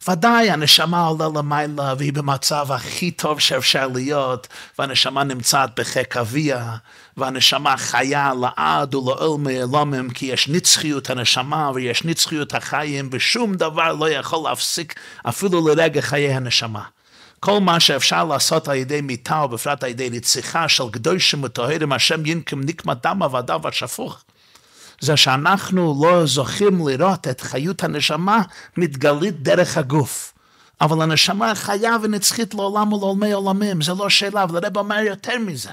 ודאי הנשמה עולה למעלה והיא במצב הכי טוב שאפשר להיות, והנשמה נמצאת בחיק אביה, והנשמה חיה לעד ולעולמי עולמים, כי יש נצחיות הנשמה ויש נצחיות החיים, ושום דבר לא יכול להפסיק אפילו לרגע חיי הנשמה. כל מה שאפשר לעשות על ידי מיתה, ובפרט על ידי רציחה של קדושים וטהרים, השם ינקם נקמת דם עבדה ושפוך. זה שאנחנו לא זוכים לראות את חיות הנשמה מתגלית דרך הגוף. אבל הנשמה חיה ונצחית לעולם ולעולמי עולמים, זה לא שאלה, אבל הרב אומר יותר מזה.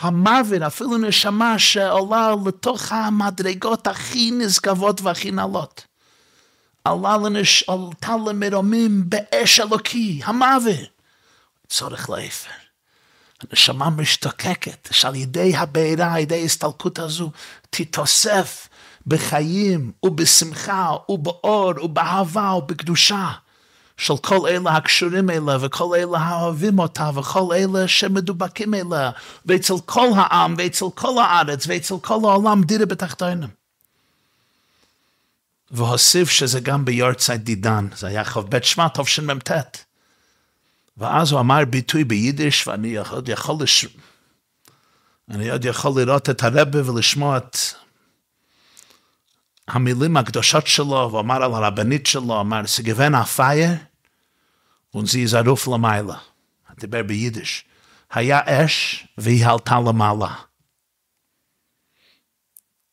המוות, אפילו נשמה שעולה לתוך המדרגות הכי נשגבות והכי נעלות. עלה לנש... עלתה למרומים באש אלוקי, המוות. צורך לאפר. הנשמה משתוקקת, שעל ידי הבעירה, על ידי ההסתלקות הזו, תתוסף בחיים ובשמחה ובאור ובאהבה ובקדושה. של כל אלה הקשורים אליה, וכל אלה האוהבים אותה, וכל אלה שמדובקים אליה, ואצל כל העם, ואצל כל הארץ, ואצל כל העולם, דירה בתחתונים. והוסיף שזה גם ביורצייט דידן, זה היה כ"ב שמע תשמ"ט. ואז הוא אמר ביטוי ביידיש, ואני עוד יכול, לש... אני עוד יכול לראות את הרבה ולשמוע את המילים הקדושות שלו, והוא אמר על הרבנית שלו, אמר, סגוון הפייר, ונזי זרוף למעלה. דיבר ביידיש. היה אש והיא עלתה למעלה.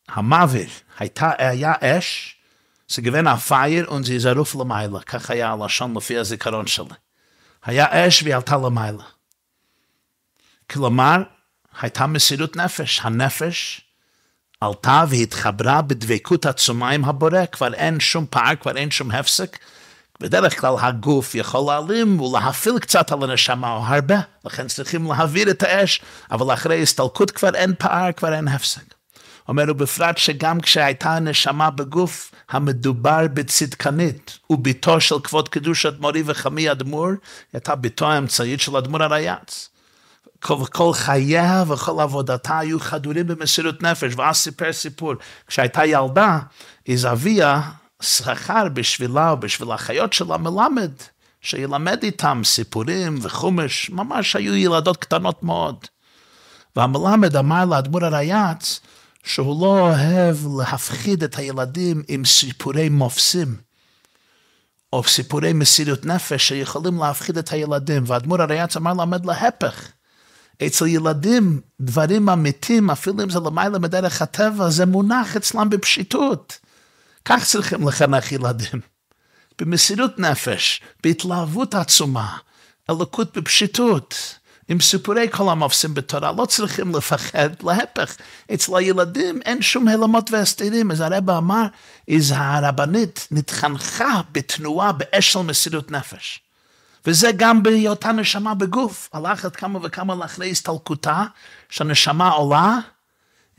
המעביר, הייתה, היה אש, סגוון הפייר ונזי זרוף למעלה. כך היה הלשון לפי הזיכרון שלי. היה אש והיא עלתה למעלה. כלומר, הייתה מסירות נפש. הנפש עלתה והתחברה בדבקות עצומה עם הבורא, כבר אין שום פער, כבר אין שום הפסק. בדרך כלל הגוף יכול להעלים ולהפעיל קצת על הנשמה או הרבה, לכן צריכים להעביר את האש, אבל אחרי הסתלקות כבר אין פער, כבר אין הפסק. אומר הוא בפרט שגם כשהייתה הנשמה בגוף המדובר בצדקנית, וביתו של כבוד קדושת מורי וחמי אדמו"ר, הייתה ביתו האמצעית של אדמו"ר הרייץ. כל, כל חייה וכל עבודתה היו חדורים במסירות נפש, ואז סיפר סיפור, כשהייתה ילדה, אז אביה שכר בשבילה ובשביל החיות שלה מלמד, שילמד איתם סיפורים וחומש, ממש היו ילדות קטנות מאוד. והמלמד אמר לאדמו"ר הרייץ, שהוא לא אוהב להפחיד את הילדים עם סיפורי מופסים, או סיפורי מסירות נפש שיכולים להפחיד את הילדים. ואדמו"ר הרייץ אמר למד להפך. אצל ילדים, דברים אמיתים, אפילו אם זה למעלה מדרך הטבע, זה מונח אצלם בפשיטות. כך צריכים לחנך ילדים. במסירות נפש, בהתלהבות עצומה, אלוקות בפשיטות, עם סיפורי כל המופסים בתורה, לא צריכים לפחד, להפך, אצל הילדים אין שום הלמות והסתירים, אז הרב אמר, אז הרבנית נתחנכה בתנועה באש של מסירות נפש. וזה גם בהיותה נשמה בגוף, הלכת כמה וכמה לאחרי הסתלקותה, שהנשמה עולה,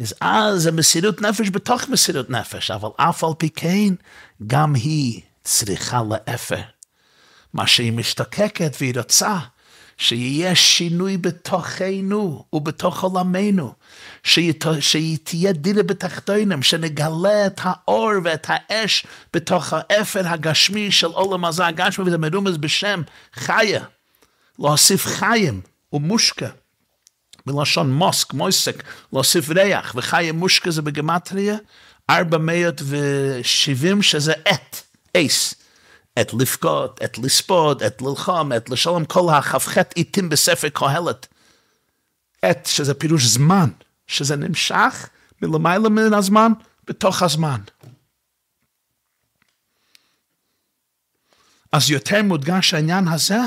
אז אז זה מסירות נפש בתוך מסירות נפש, אבל אף על פי כן, גם היא צריכה לאפר. מה שהיא משתוקקת והיא רוצה, שיהיה שינוי בתוכנו ובתוך עולמנו, שהיא, שהיא תהיה דירה בתחתונים, שנגלה את האור ואת האש בתוך האפר הגשמי של עולם הזה הגשמי, וזה מרומז בשם חיה, להוסיף חיים ומושקה. מלשון מוסק, מויסק, להוסיף ריח, וחיה מושקה זה בגמטריה, 470 שזה עת, אייס. את לפקוד, את לספוד, את ללחום, את לשלום, כל הכ"ח עיתים בספר קהלת. עת, שזה פירוש זמן, שזה נמשך מלמעלה מן הזמן, בתוך הזמן. אז יותר מודגש העניין הזה,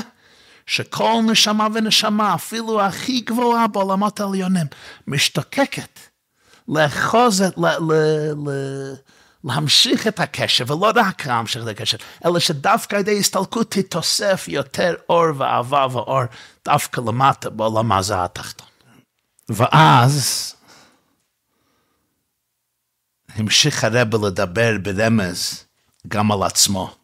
שכל נשמה ונשמה, אפילו הכי גבוהה בעולמות העליונים, משתוקקת לאחוז, ל, ל, ל, להמשיך את הקשר, ולא רק להמשיך את הקשר, אלא שדווקא על ידי הסתלקות תתוסף יותר אור ואהבה ואור דווקא למטה בעולם הזה התחתון. ואז המשיך הרב לדבר ברמז גם על עצמו.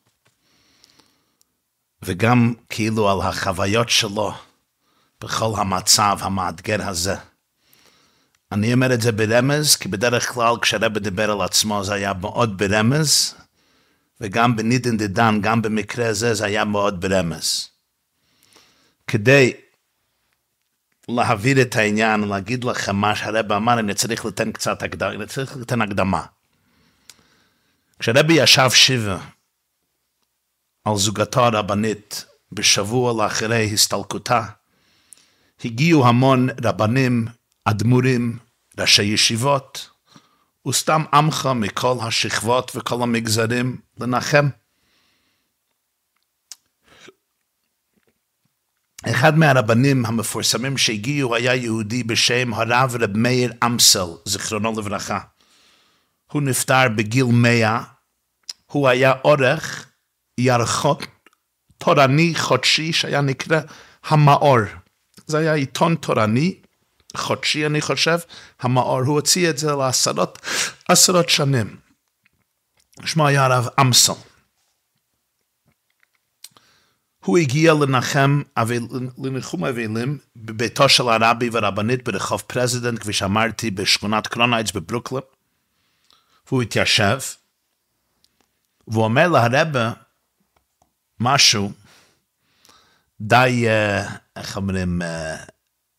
וגם כאילו על החוויות שלו בכל המצב המאתגר הזה. אני אומר את זה ברמז, כי בדרך כלל כשהרבא דיבר על עצמו זה היה מאוד ברמז, וגם בנידן דדן, גם במקרה הזה, זה היה מאוד ברמז. כדי להעביר את העניין, להגיד לכם מה שהרבא אמר, אני צריך לתת קצת הקדמה, אני צריך לתת הקדמה. כשהרבא ישב שבע על זוגתו הרבנית בשבוע לאחרי הסתלקותה, הגיעו המון רבנים, אדמו"רים, ראשי ישיבות, וסתם עמך מכל השכבות וכל המגזרים לנחם. אחד מהרבנים המפורסמים שהגיעו היה יהודי בשם הרב רב מאיר אמסל, זיכרונו לברכה. הוא נפטר בגיל מאה, הוא היה עורך ירחון תורני חודשי שהיה נקרא המאור. זה היה עיתון תורני, חודשי אני חושב, המאור, הוא הוציא את זה לעשרות עשרות שנים. שמו היה הרב אמסל. הוא הגיע לנחם, לניחום אבלים בביתו של הרבי והרבנית ברחוב פרזידנט, כפי שאמרתי, בשכונת קראון הייטס בברוקלין. והוא התיישב, והוא אומר להרבה משהו די, אה, איך אומרים, אה,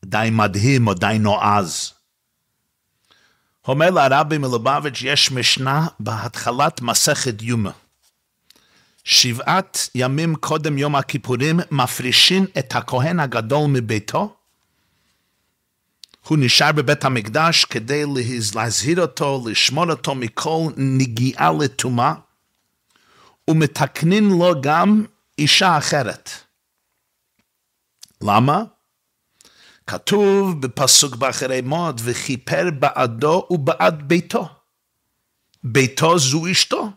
די מדהים או די נועז. אומר לרבי מלובביץ', יש משנה בהתחלת מסכת יומא. שבעת ימים קודם יום הכיפורים מפרישים את הכהן הגדול מביתו. הוא נשאר בבית המקדש כדי להזהיר אותו, לשמור אותו מכל נגיעה לטומאה, ומתקנין לו גם אישה אחרת. למה? כתוב בפסוק באחרי מות, וכיפר בעדו ובעד ביתו. ביתו זו אשתו.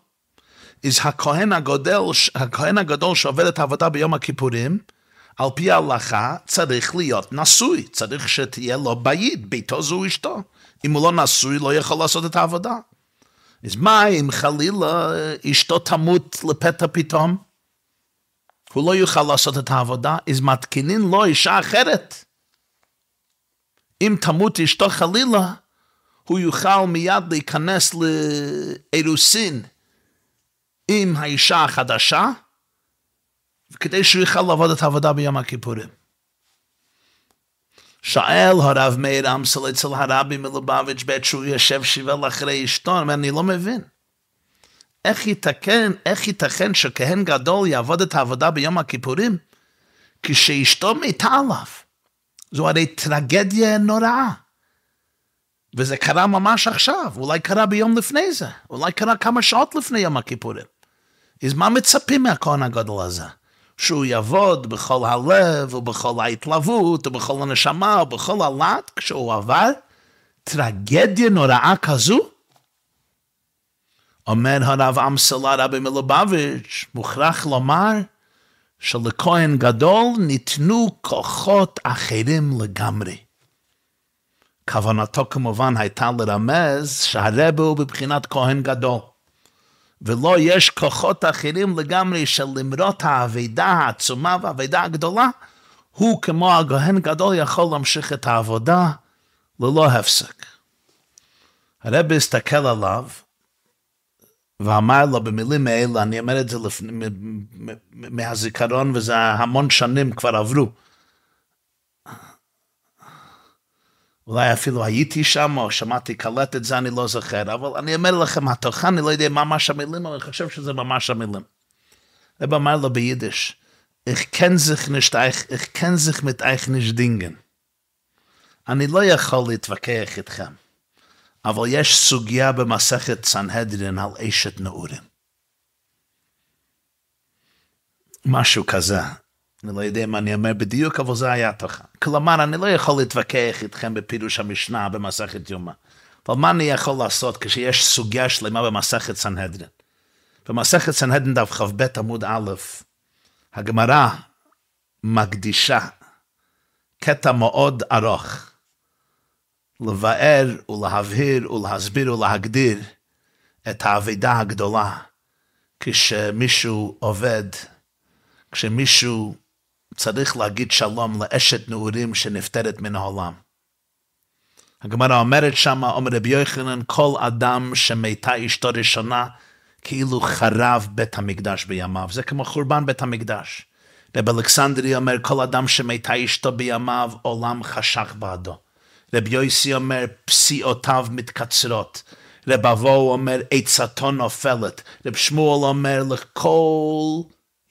אז הכהן הגדול, הכהן הגדול שעובד את העבודה ביום הכיפורים, על פי ההלכה צריך להיות נשוי, צריך שתהיה לו בית, ביתו זו אשתו. אם הוא לא נשוי, לא יכול לעשות את העבודה. אז מה אם חלילה אשתו תמות לפתע פתאום? הוא לא יוכל לעשות את העבודה, אז מתקינין לו אישה אחרת. אם תמות אשתו חלילה, הוא יוכל מיד להיכנס לאירוסין עם האישה החדשה, כדי שהוא יוכל לעבוד את העבודה ביום הכיפורים. שואל הרב מאיר אמסל אצל הרבי מלובביץ' בעת שהוא יושב שיבל אחרי אשתו, אני לא מבין. איך ייתכן, איך ייתכן שכהן גדול יעבוד את העבודה ביום הכיפורים כשאשתו מתה עליו? זו הרי טרגדיה נוראה. וזה קרה ממש עכשיו, אולי קרה ביום לפני זה, אולי קרה כמה שעות לפני יום הכיפורים. אז מה מצפים מהכהן הגדול הזה? שהוא יעבוד בכל הלב ובכל ההתלהבות ובכל הנשמה ובכל הלט כשהוא עבר טרגדיה נוראה כזו? אומר הרב אמסלה רבי מלובביץ', מוכרח לומר שלכהן גדול ניתנו כוחות אחרים לגמרי. כוונתו כמובן הייתה לרמז שהרבה הוא בבחינת כהן גדול. ולא יש כוחות אחרים לגמרי של למרות האבידה העצומה והאבידה הגדולה, הוא כמו הכהן גדול יכול להמשיך את העבודה ללא הפסק. הרבי הסתכל עליו ואמר לו במילים האלה, אני אומר את זה לפני, מהזיכרון, וזה המון שנים כבר עברו. אולי אפילו הייתי שם, או שמעתי קלט את זה, אני לא זוכר, אבל אני אומר לכם, התוכן, אני לא יודע מה ממש המילים, אבל אני חושב שזה ממש המילים. רב אמר לו ביידיש, איך כן זיך nicht איך ich kenn sich mit euch nicht dingen. אני לא יכול להתווכח איתכם. אבל יש סוגיה במסכת סנהדרין על אשת נעורים. משהו כזה. אני לא יודע מה אני אומר בדיוק, אבל זה היה תוכה. כלומר, אני לא יכול להתווכח איתכם בפירוש המשנה במסכת יומא. אבל מה אני יכול לעשות כשיש סוגיה שלמה במסכת סנהדרין? במסכת סנהדרין דף כ"ב עמוד א', הגמרא מקדישה קטע מאוד ארוך לבאר ולהבהיר ולהסביר ולהגדיר את האבידה הגדולה כשמישהו עובד, כשמישהו צריך להגיד שלום לאשת נעורים שנפטרת מן העולם. הגמרא אומרת שמה, אומר רבי יוחנן, כל אדם שמתה אשתו ראשונה, כאילו חרב בית המקדש בימיו. זה כמו חורבן בית המקדש. רב אלכסנדרי אומר, כל אדם שמתה אשתו בימיו, עולם חשך בעדו. רב יויסי אומר, פסיעותיו מתקצרות. רב אבו אומר, עצתו נופלת. רב שמואל אומר, לכל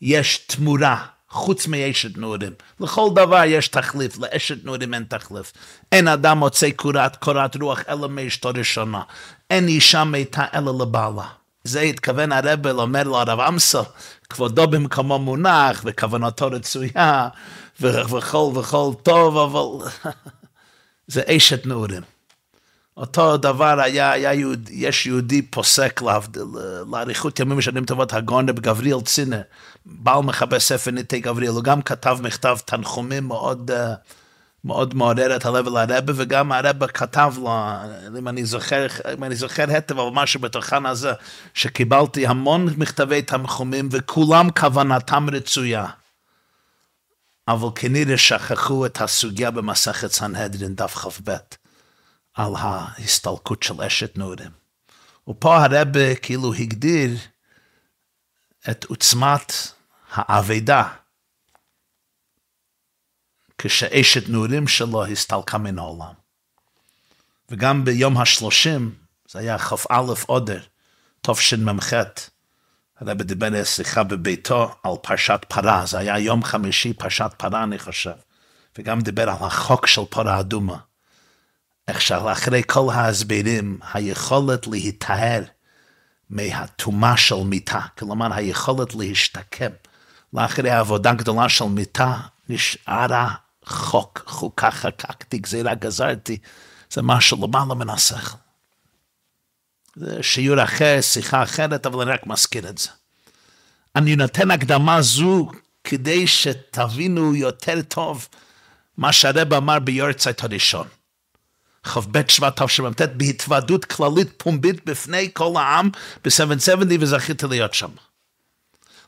יש תמורה. חוץ מאשת נעורים. לכל דבר יש תחליף, לאשת נעורים אין תחליף. אין אדם מוצא קורת, קורת רוח אלא מאשתו ראשונה. אין אישה מתה אלא לבעלה. זה התכוון הרב לומר לו הרב אמסו, כבודו במקומו מונח, וכוונתו רצויה, וכל וכל טוב, אבל זה אשת נעורים. אותו דבר היה, היה יהוד, יש יהודי פוסק להבדיל, לאריכות ימים משנים טובות, הגאון רב גבריאל צינר, בעל מכבה ספר ניטי גבריאל, הוא גם כתב מכתב תנחומים מאוד, מאוד מעורר את הלב אל הרבה, וגם הרבה כתב לו, אם אני זוכר, אם אני זוכר היטב, אבל משהו בתוכן הזה, שקיבלתי המון מכתבי תנחומים, וכולם כוונתם רצויה. אבל כנראה שכחו את הסוגיה במסכת סנהדרין דף כ"ב, על ההסתלקות של אשת נעורים. ופה הרבה כאילו הגדיר את עוצמת האבדה כשאשת נעורים שלו הסתלקה מן העולם. וגם ביום השלושים, זה היה כ"א אודר, תשמ"ח, הרב דיבר שיחה בביתו על פרשת פרה, זה היה יום חמישי פרשת פרה אני חושב, וגם דיבר על החוק של פרה אדומה. איך שאחרי כל ההסברים, היכולת להיטהר מהטומאה של מיתה, כלומר היכולת להשתקם לאחרי העבודה גדולה של מיתה, נשארה חוק, חוקה חקקתי, גזירה גזרתי, זה משהו למעלה מן השכל. שיעור אחר, שיחה אחרת, אבל אני רק מזכיר את זה. אני נותן הקדמה זו כדי שתבינו יותר טוב מה שהרב אמר ביורצייט הראשון. כ"ב שבט תשמ"ט בהתוועדות כללית פומבית בפני כל העם ב-770 וזכיתי להיות שם.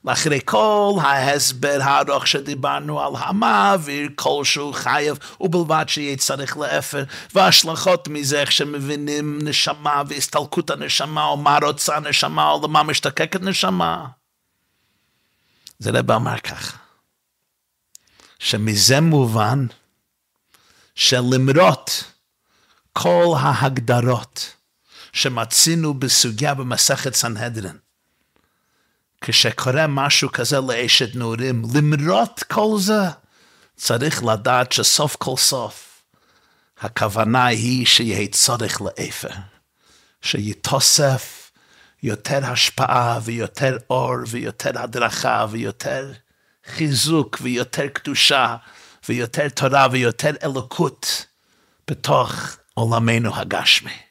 לאחרי כל ההסבר הארוך שדיברנו על המעביר כלשהו חייב ובלבד שיהיה צריך לאפר וההשלכות מזה איך שמבינים נשמה והסתלקות הנשמה או מה רוצה נשמה או למה משתקקת נשמה. זה רב אמר ככה, שמזה מובן שלמרות כל ההגדרות שמצינו בסוגיה במסכת סנהדרין, כשקורה משהו כזה לאשת נעורים, למרות כל זה, צריך לדעת שסוף כל סוף, הכוונה היא שיהיה צורך לאפר, שיתוסף יותר השפעה ויותר אור ויותר הדרכה ויותר חיזוק ויותר קדושה ויותר תורה ויותר אלוקות בתוך עולמנו הגשמי.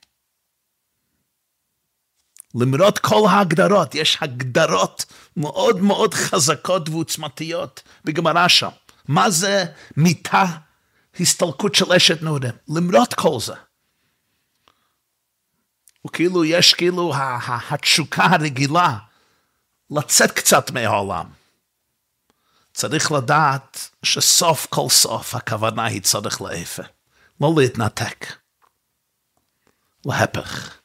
למרות כל ההגדרות, יש הגדרות מאוד מאוד חזקות ועוצמתיות בגמרא שם. מה זה מיתה, הסתלקות של אשת נעורים? למרות כל זה. וכאילו יש כאילו התשוקה הרגילה לצאת קצת מהעולם. צריך לדעת שסוף כל סוף הכוונה היא צריך לאפר, לא להתנתק. להפך.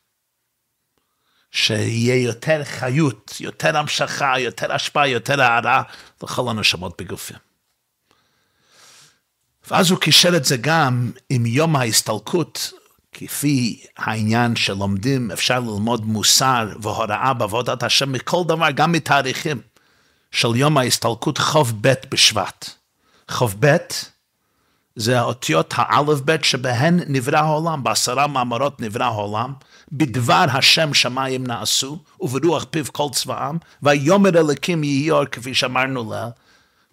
שיהיה יותר חיות, יותר המשכה, יותר השפעה, יותר הערה לכל הנשמות בגופים. ואז הוא קישר את זה גם עם יום ההסתלקות, כפי העניין שלומדים, אפשר ללמוד מוסר והוראה בעבודת השם מכל דבר, גם מתאריכים של יום ההסתלקות חוב ב' בשבט. חוב ב' זה האותיות האלף בית שבהן נברא העולם, בעשרה מאמרות נברא העולם, בדבר השם שמיים נעשו, וברוח פיו כל צבאם, ויאמר אלוקים יהי אור כפי שאמרנו לה,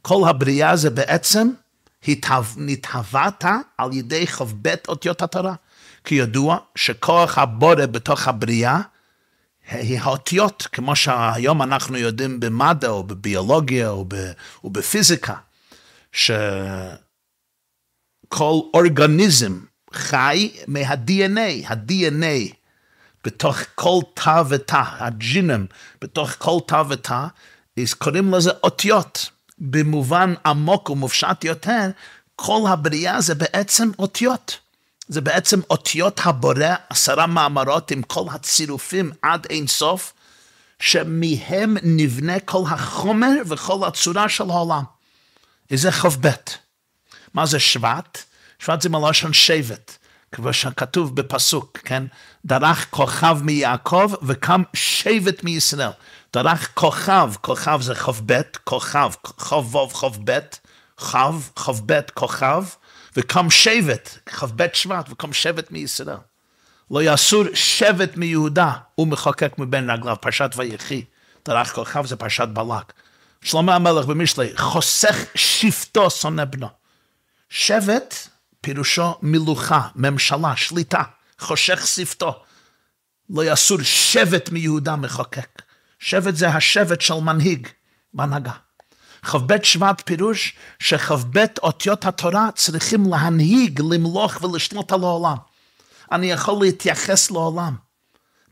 כל הבריאה זה בעצם נתהוות על ידי כ"ב אותיות התורה. כי ידוע שכוח הבורא בתוך הבריאה היא האותיות, כמו שהיום אנחנו יודעים במדע או בביולוגיה או, בפיזיקה, ש... כל אורגניזם חי מה-DNA, ה-DNA בתוך כל תא ותא, הג'ינם בתוך כל תא ותא, אז קוראים לזה אותיות. במובן עמוק ומופשט יותר, כל הבריאה זה בעצם אותיות. זה בעצם אותיות הבורא, עשרה מאמרות עם כל הצירופים עד אין סוף, שמהם נבנה כל החומר וכל הצורה של העולם. איזה כ"ב. מה זה שבט? שבט זה מלשון שבט, כמו שכתוב בפסוק, כן? דרך כוכב מיעקב וקם שבט מישראל. דרך כוכב, כוכב זה כ"ב, כוכב, כ"ו כ"ב, כ"ו, כ"ב, כוכב, וקם שבט, כ"ב שבט, וקם שבט מישראל. לא יסור שבט מיהודה, הוא מחוקק מבין רגליו, פרשת ויחי. דרך כוכב זה פרשת בלק. שלמה המלך במשלי, חוסך שבטו שונא בנו. שבט פירושו מלוכה, ממשלה, שליטה, חושך שפתו. לא יסור שבט מיהודה מחוקק. שבט זה השבט של מנהיג, בהנהגה. כ"ב שבט פירוש שכ"ב אותיות התורה צריכים להנהיג, למלוך ולשלוט על העולם. אני יכול להתייחס לעולם.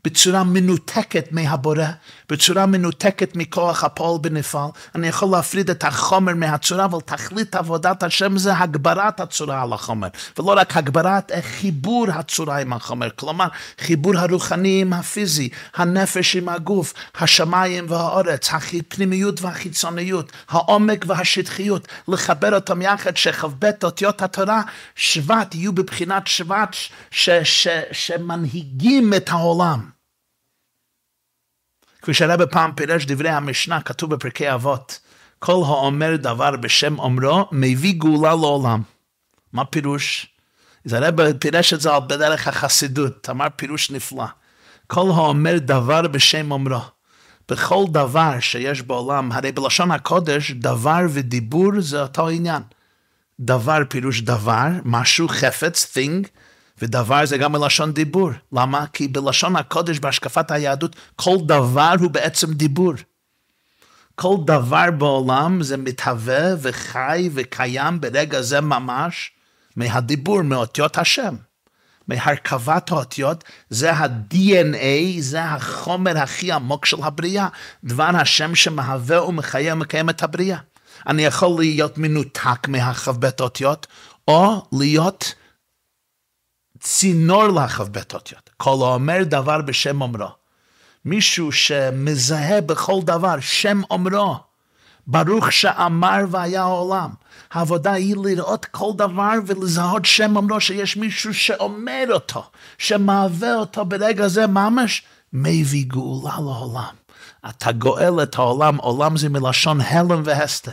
בצורה מנותקת מהבורא, בצורה מנותקת מכוח הפועל בנפעל. אני יכול להפריד את החומר מהצורה, אבל תכלית עבודת השם זה הגברת הצורה על החומר. ולא רק הגברת, חיבור הצורה עם החומר. כלומר, חיבור הרוחני עם הפיזי, הנפש עם הגוף, השמיים והאורץ, הפנימיות והחיצוניות, העומק והשטחיות, לחבר אותם יחד, שכ"ב אותיות התורה, שבט, יהיו בבחינת שבט ש- ש- שמנהיגים את העולם. כפי שהרבא פעם פירש דברי המשנה, כתוב בפרקי אבות, כל האומר דבר בשם אומרו, מביא גאולה לעולם. מה פירוש? אז הרבא פירש את זה על בדרך החסידות, אמר פירוש נפלא. כל האומר דבר בשם אומרו. בכל דבר שיש בעולם, הרי בלשון הקודש, דבר ודיבור זה אותו עניין. דבר פירוש דבר, משהו, חפץ, thing, ודבר זה גם מלשון דיבור. למה? כי בלשון הקודש, בהשקפת היהדות, כל דבר הוא בעצם דיבור. כל דבר בעולם זה מתהווה וחי וקיים ברגע זה ממש מהדיבור, מאותיות השם. מהרכבת האותיות, זה ה-DNA, זה החומר הכי עמוק של הבריאה. דבר השם שמהווה ומחיה ומקיים את הבריאה. אני יכול להיות מנותק מהכ"ב אותיות, או להיות צינור לכ"ב אותיות. כל האומר דבר בשם אומרו. מישהו שמזהה בכל דבר שם אומרו. ברוך שאמר והיה העולם. העבודה היא לראות כל דבר ולזהות שם אומרו שיש מישהו שאומר אותו, שמהווה אותו ברגע זה ממש, מביא גאולה לעולם. אתה גואל את העולם, עולם זה מלשון הלם והסתר.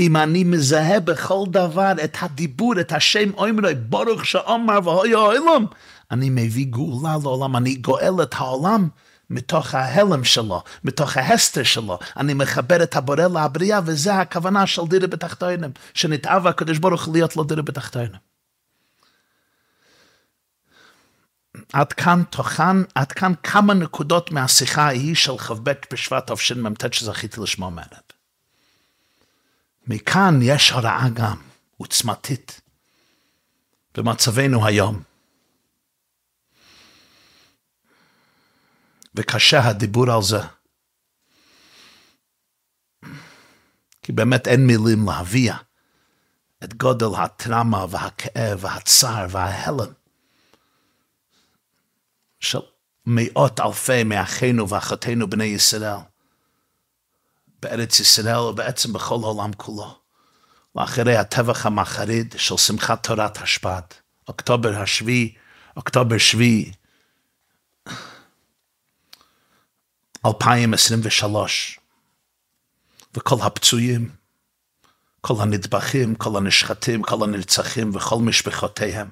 אם אני מזהה בכל דבר את הדיבור, את השם אומרי, ברוך שאומר והוי העולם, אני מביא גאולה לעולם, אני גואל את העולם מתוך ההלם שלו, מתוך ההסתר שלו. אני מחבר את הבורא לבריאה, וזה הכוונה של דירה בתחתינים, שנתאב הקדוש ברוך הוא להיות לו דירה בתחתינים. עד כאן תוכן, עד כאן כמה נקודות מהשיחה ההיא של כ"ב בשבט תשמ"ט שזכיתי לשמוע מהרב. מכאן יש הוראה גם, עוצמתית, במצבנו היום. וקשה הדיבור על זה. כי באמת אין מילים להביע את גודל הטראומה והכאב והצער וההלם של מאות אלפי מאחינו ואחיותינו בני ישראל. בארץ ישראל ובעצם בכל העולם כולו. לאחרי הטבח המחריד של שמחת תורת השפד, אוקטובר השביעי, אוקטובר שביעי, 2023, וכל הפצועים, כל הנטבחים, כל הנשחטים, כל הנרצחים וכל משפחותיהם.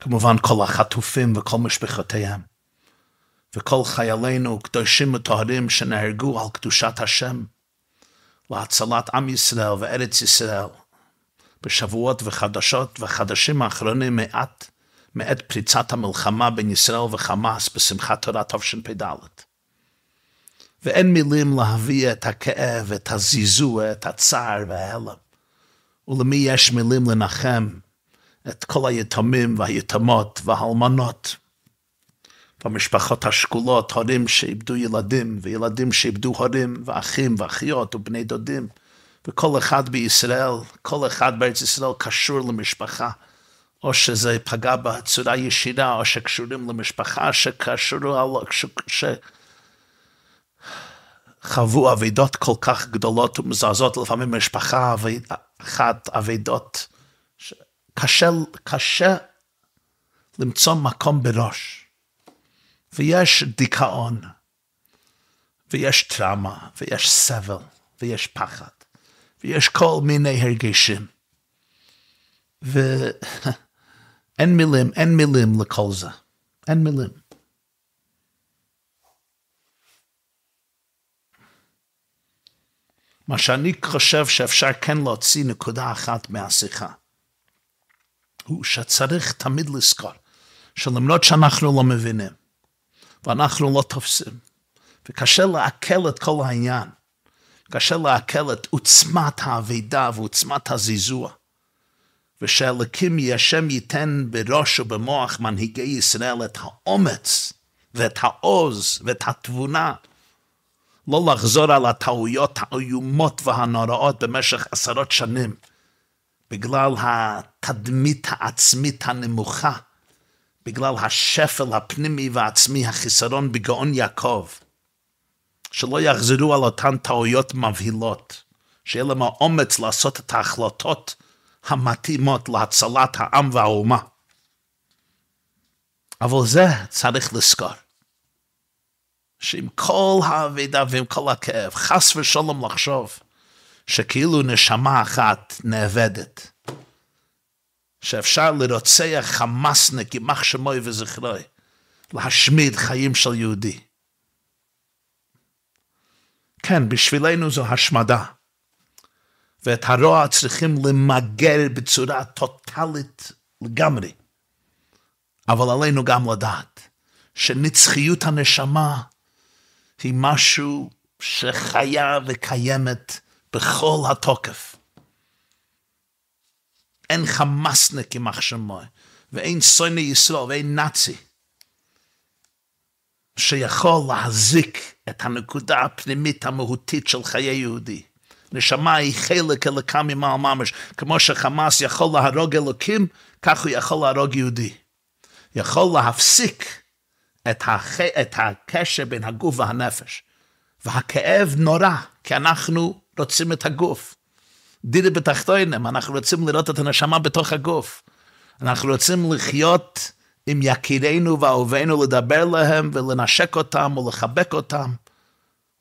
כמובן כל החטופים וכל משפחותיהם. וכל חיילינו קדושים וטהרים שנהרגו על קדושת השם, להצלת עם ישראל וארץ ישראל, בשבועות וחדשות וחדשים האחרונים מעט, מעת פריצת המלחמה בין ישראל וחמאס בשמחת תורה תשפ"ד. ואין מילים להביא את הכאב, את הזיזוע, את הצער וההלם. ולמי יש מילים לנחם את כל היתומים והיתמות והאלמנות במשפחות השכולות, הורים שאיבדו ילדים, וילדים שאיבדו הורים, ואחים ואחיות ובני דודים. וכל אחד בישראל, כל אחד בארץ ישראל קשור למשפחה. או שזה פגע בצורה ישירה, או שקשורים למשפחה, שקשורו, שחוו אבידות כל כך גדולות ומזעזעות, לפעמים משפחה אחת אבידות. קשה, קשה למצוא מקום בראש. ויש דיכאון, ויש טראומה, ויש סבל, ויש פחד, ויש כל מיני הרגשים. ואין מילים, אין מילים לכל זה. אין מילים. מה שאני חושב שאפשר כן להוציא נקודה אחת מהשיחה, הוא שצריך תמיד לזכור שלמרות שאנחנו לא מבינים, ואנחנו לא תופסים. וקשה לעכל את כל העניין. קשה לעכל את עוצמת האבידה ועוצמת הזיזוע. ושאלוקים השם ייתן בראש ובמוח מנהיגי ישראל את האומץ ואת העוז ואת התבונה לא לחזור על הטעויות האיומות והנוראות במשך עשרות שנים בגלל התדמית העצמית הנמוכה, בגלל השפל הפנימי והעצמי, החיסרון בגאון יעקב, שלא יחזרו על אותן טעויות מבהילות, שיהיה להם האומץ לעשות את ההחלטות המתאימות להצלת העם והאומה. אבל זה צריך לזכור. שעם כל האבידה ועם כל הכאב, חס ושלום לחשוב שכאילו נשמה אחת נאבדת, שאפשר לרוצח חמאסניק, יימח שמוי וזכרוי, להשמיד חיים של יהודי. כן, בשבילנו זו השמדה. ואת הרוע צריכים למגר בצורה טוטאלית לגמרי. אבל עלינו גם לדעת שנצחיות הנשמה היא משהו שחיה וקיימת בכל התוקף. אין חמאסניק עם מחשמוי, ואין שונא ישראל, ואין נאצי, שיכול להזיק את הנקודה הפנימית המהותית של חיי יהודי. נשמה היא חלק אלוקם ממעל ממש. כמו שחמאס יכול להרוג אלוקים, כך הוא יכול להרוג יהודי. יכול להפסיק את, הח... את הקשר בין הגוף והנפש. והכאב נורא, כי אנחנו רוצים את הגוף. דידי בתחתונים, אנחנו רוצים לראות את הנשמה בתוך הגוף. אנחנו רוצים לחיות עם יקירינו ואהובינו, לדבר להם ולנשק אותם ולחבק אותם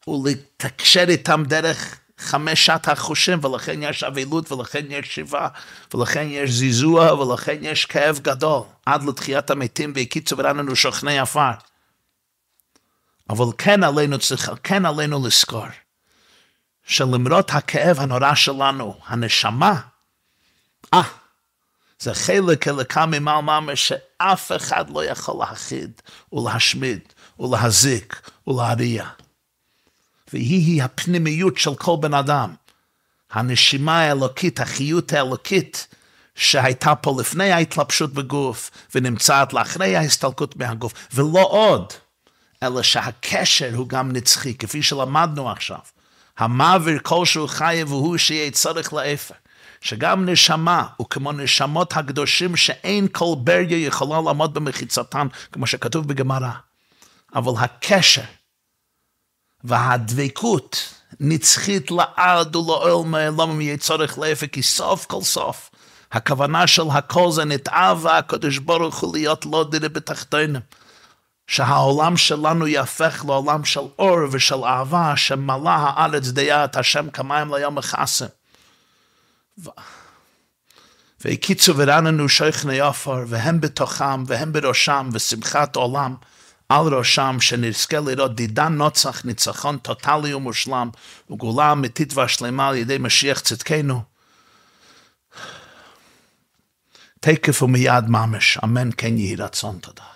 ולתקשר איתם דרך חמשת החושים, ולכן יש אבילות, ולכן יש שיבה, ולכן יש זיזוע, ולכן יש כאב גדול, עד לתחיית המתים, והקיצו ורננו שוכני עפר. אבל כן עלינו צריך, כן עלינו לזכור, שלמרות הכאב הנורא שלנו, הנשמה, אה, זה חלק אלוקה ממעל ממש שאף אחד לא יכול להכחיד ולהשמיד ולהזיק ולהריע. והיא הפנימיות של כל בן אדם. הנשימה האלוקית, החיות האלוקית, שהייתה פה לפני ההתלבשות בגוף, ונמצאת לאחרי ההסתלקות מהגוף, ולא עוד, אלא שהקשר הוא גם נצחי, כפי שלמדנו עכשיו. המעביר כלשהו חי והוא שיהיה צורך לאפר. שגם נשמה הוא כמו נשמות הקדושים שאין כל בריה יכולה לעמוד במחיצתן, כמו שכתוב בגמרא. אבל הקשר והדבקות נצחית לעד ולעול מעולם יהיה צורך לאפק, כי סוף כל סוף הכוונה של הכל זה נתעב הקדוש ברוך הוא להיות לא דירה בתחתינו. שהעולם שלנו יהפך לעולם של אור ושל אהבה שמלא הארץ דיית השם כמים ליום החסם. ו... והקיצו ורננו שייכני עפר והם בתוכם והם בראשם ושמחת עולם על ראשם שנזכה לראות דידן נוצח ניצחון טוטאלי ומושלם וגאולה אמיתית והשלמה על ידי משיח צדקנו. תקף ומיד ממש, אמן כן יהי רצון תודה.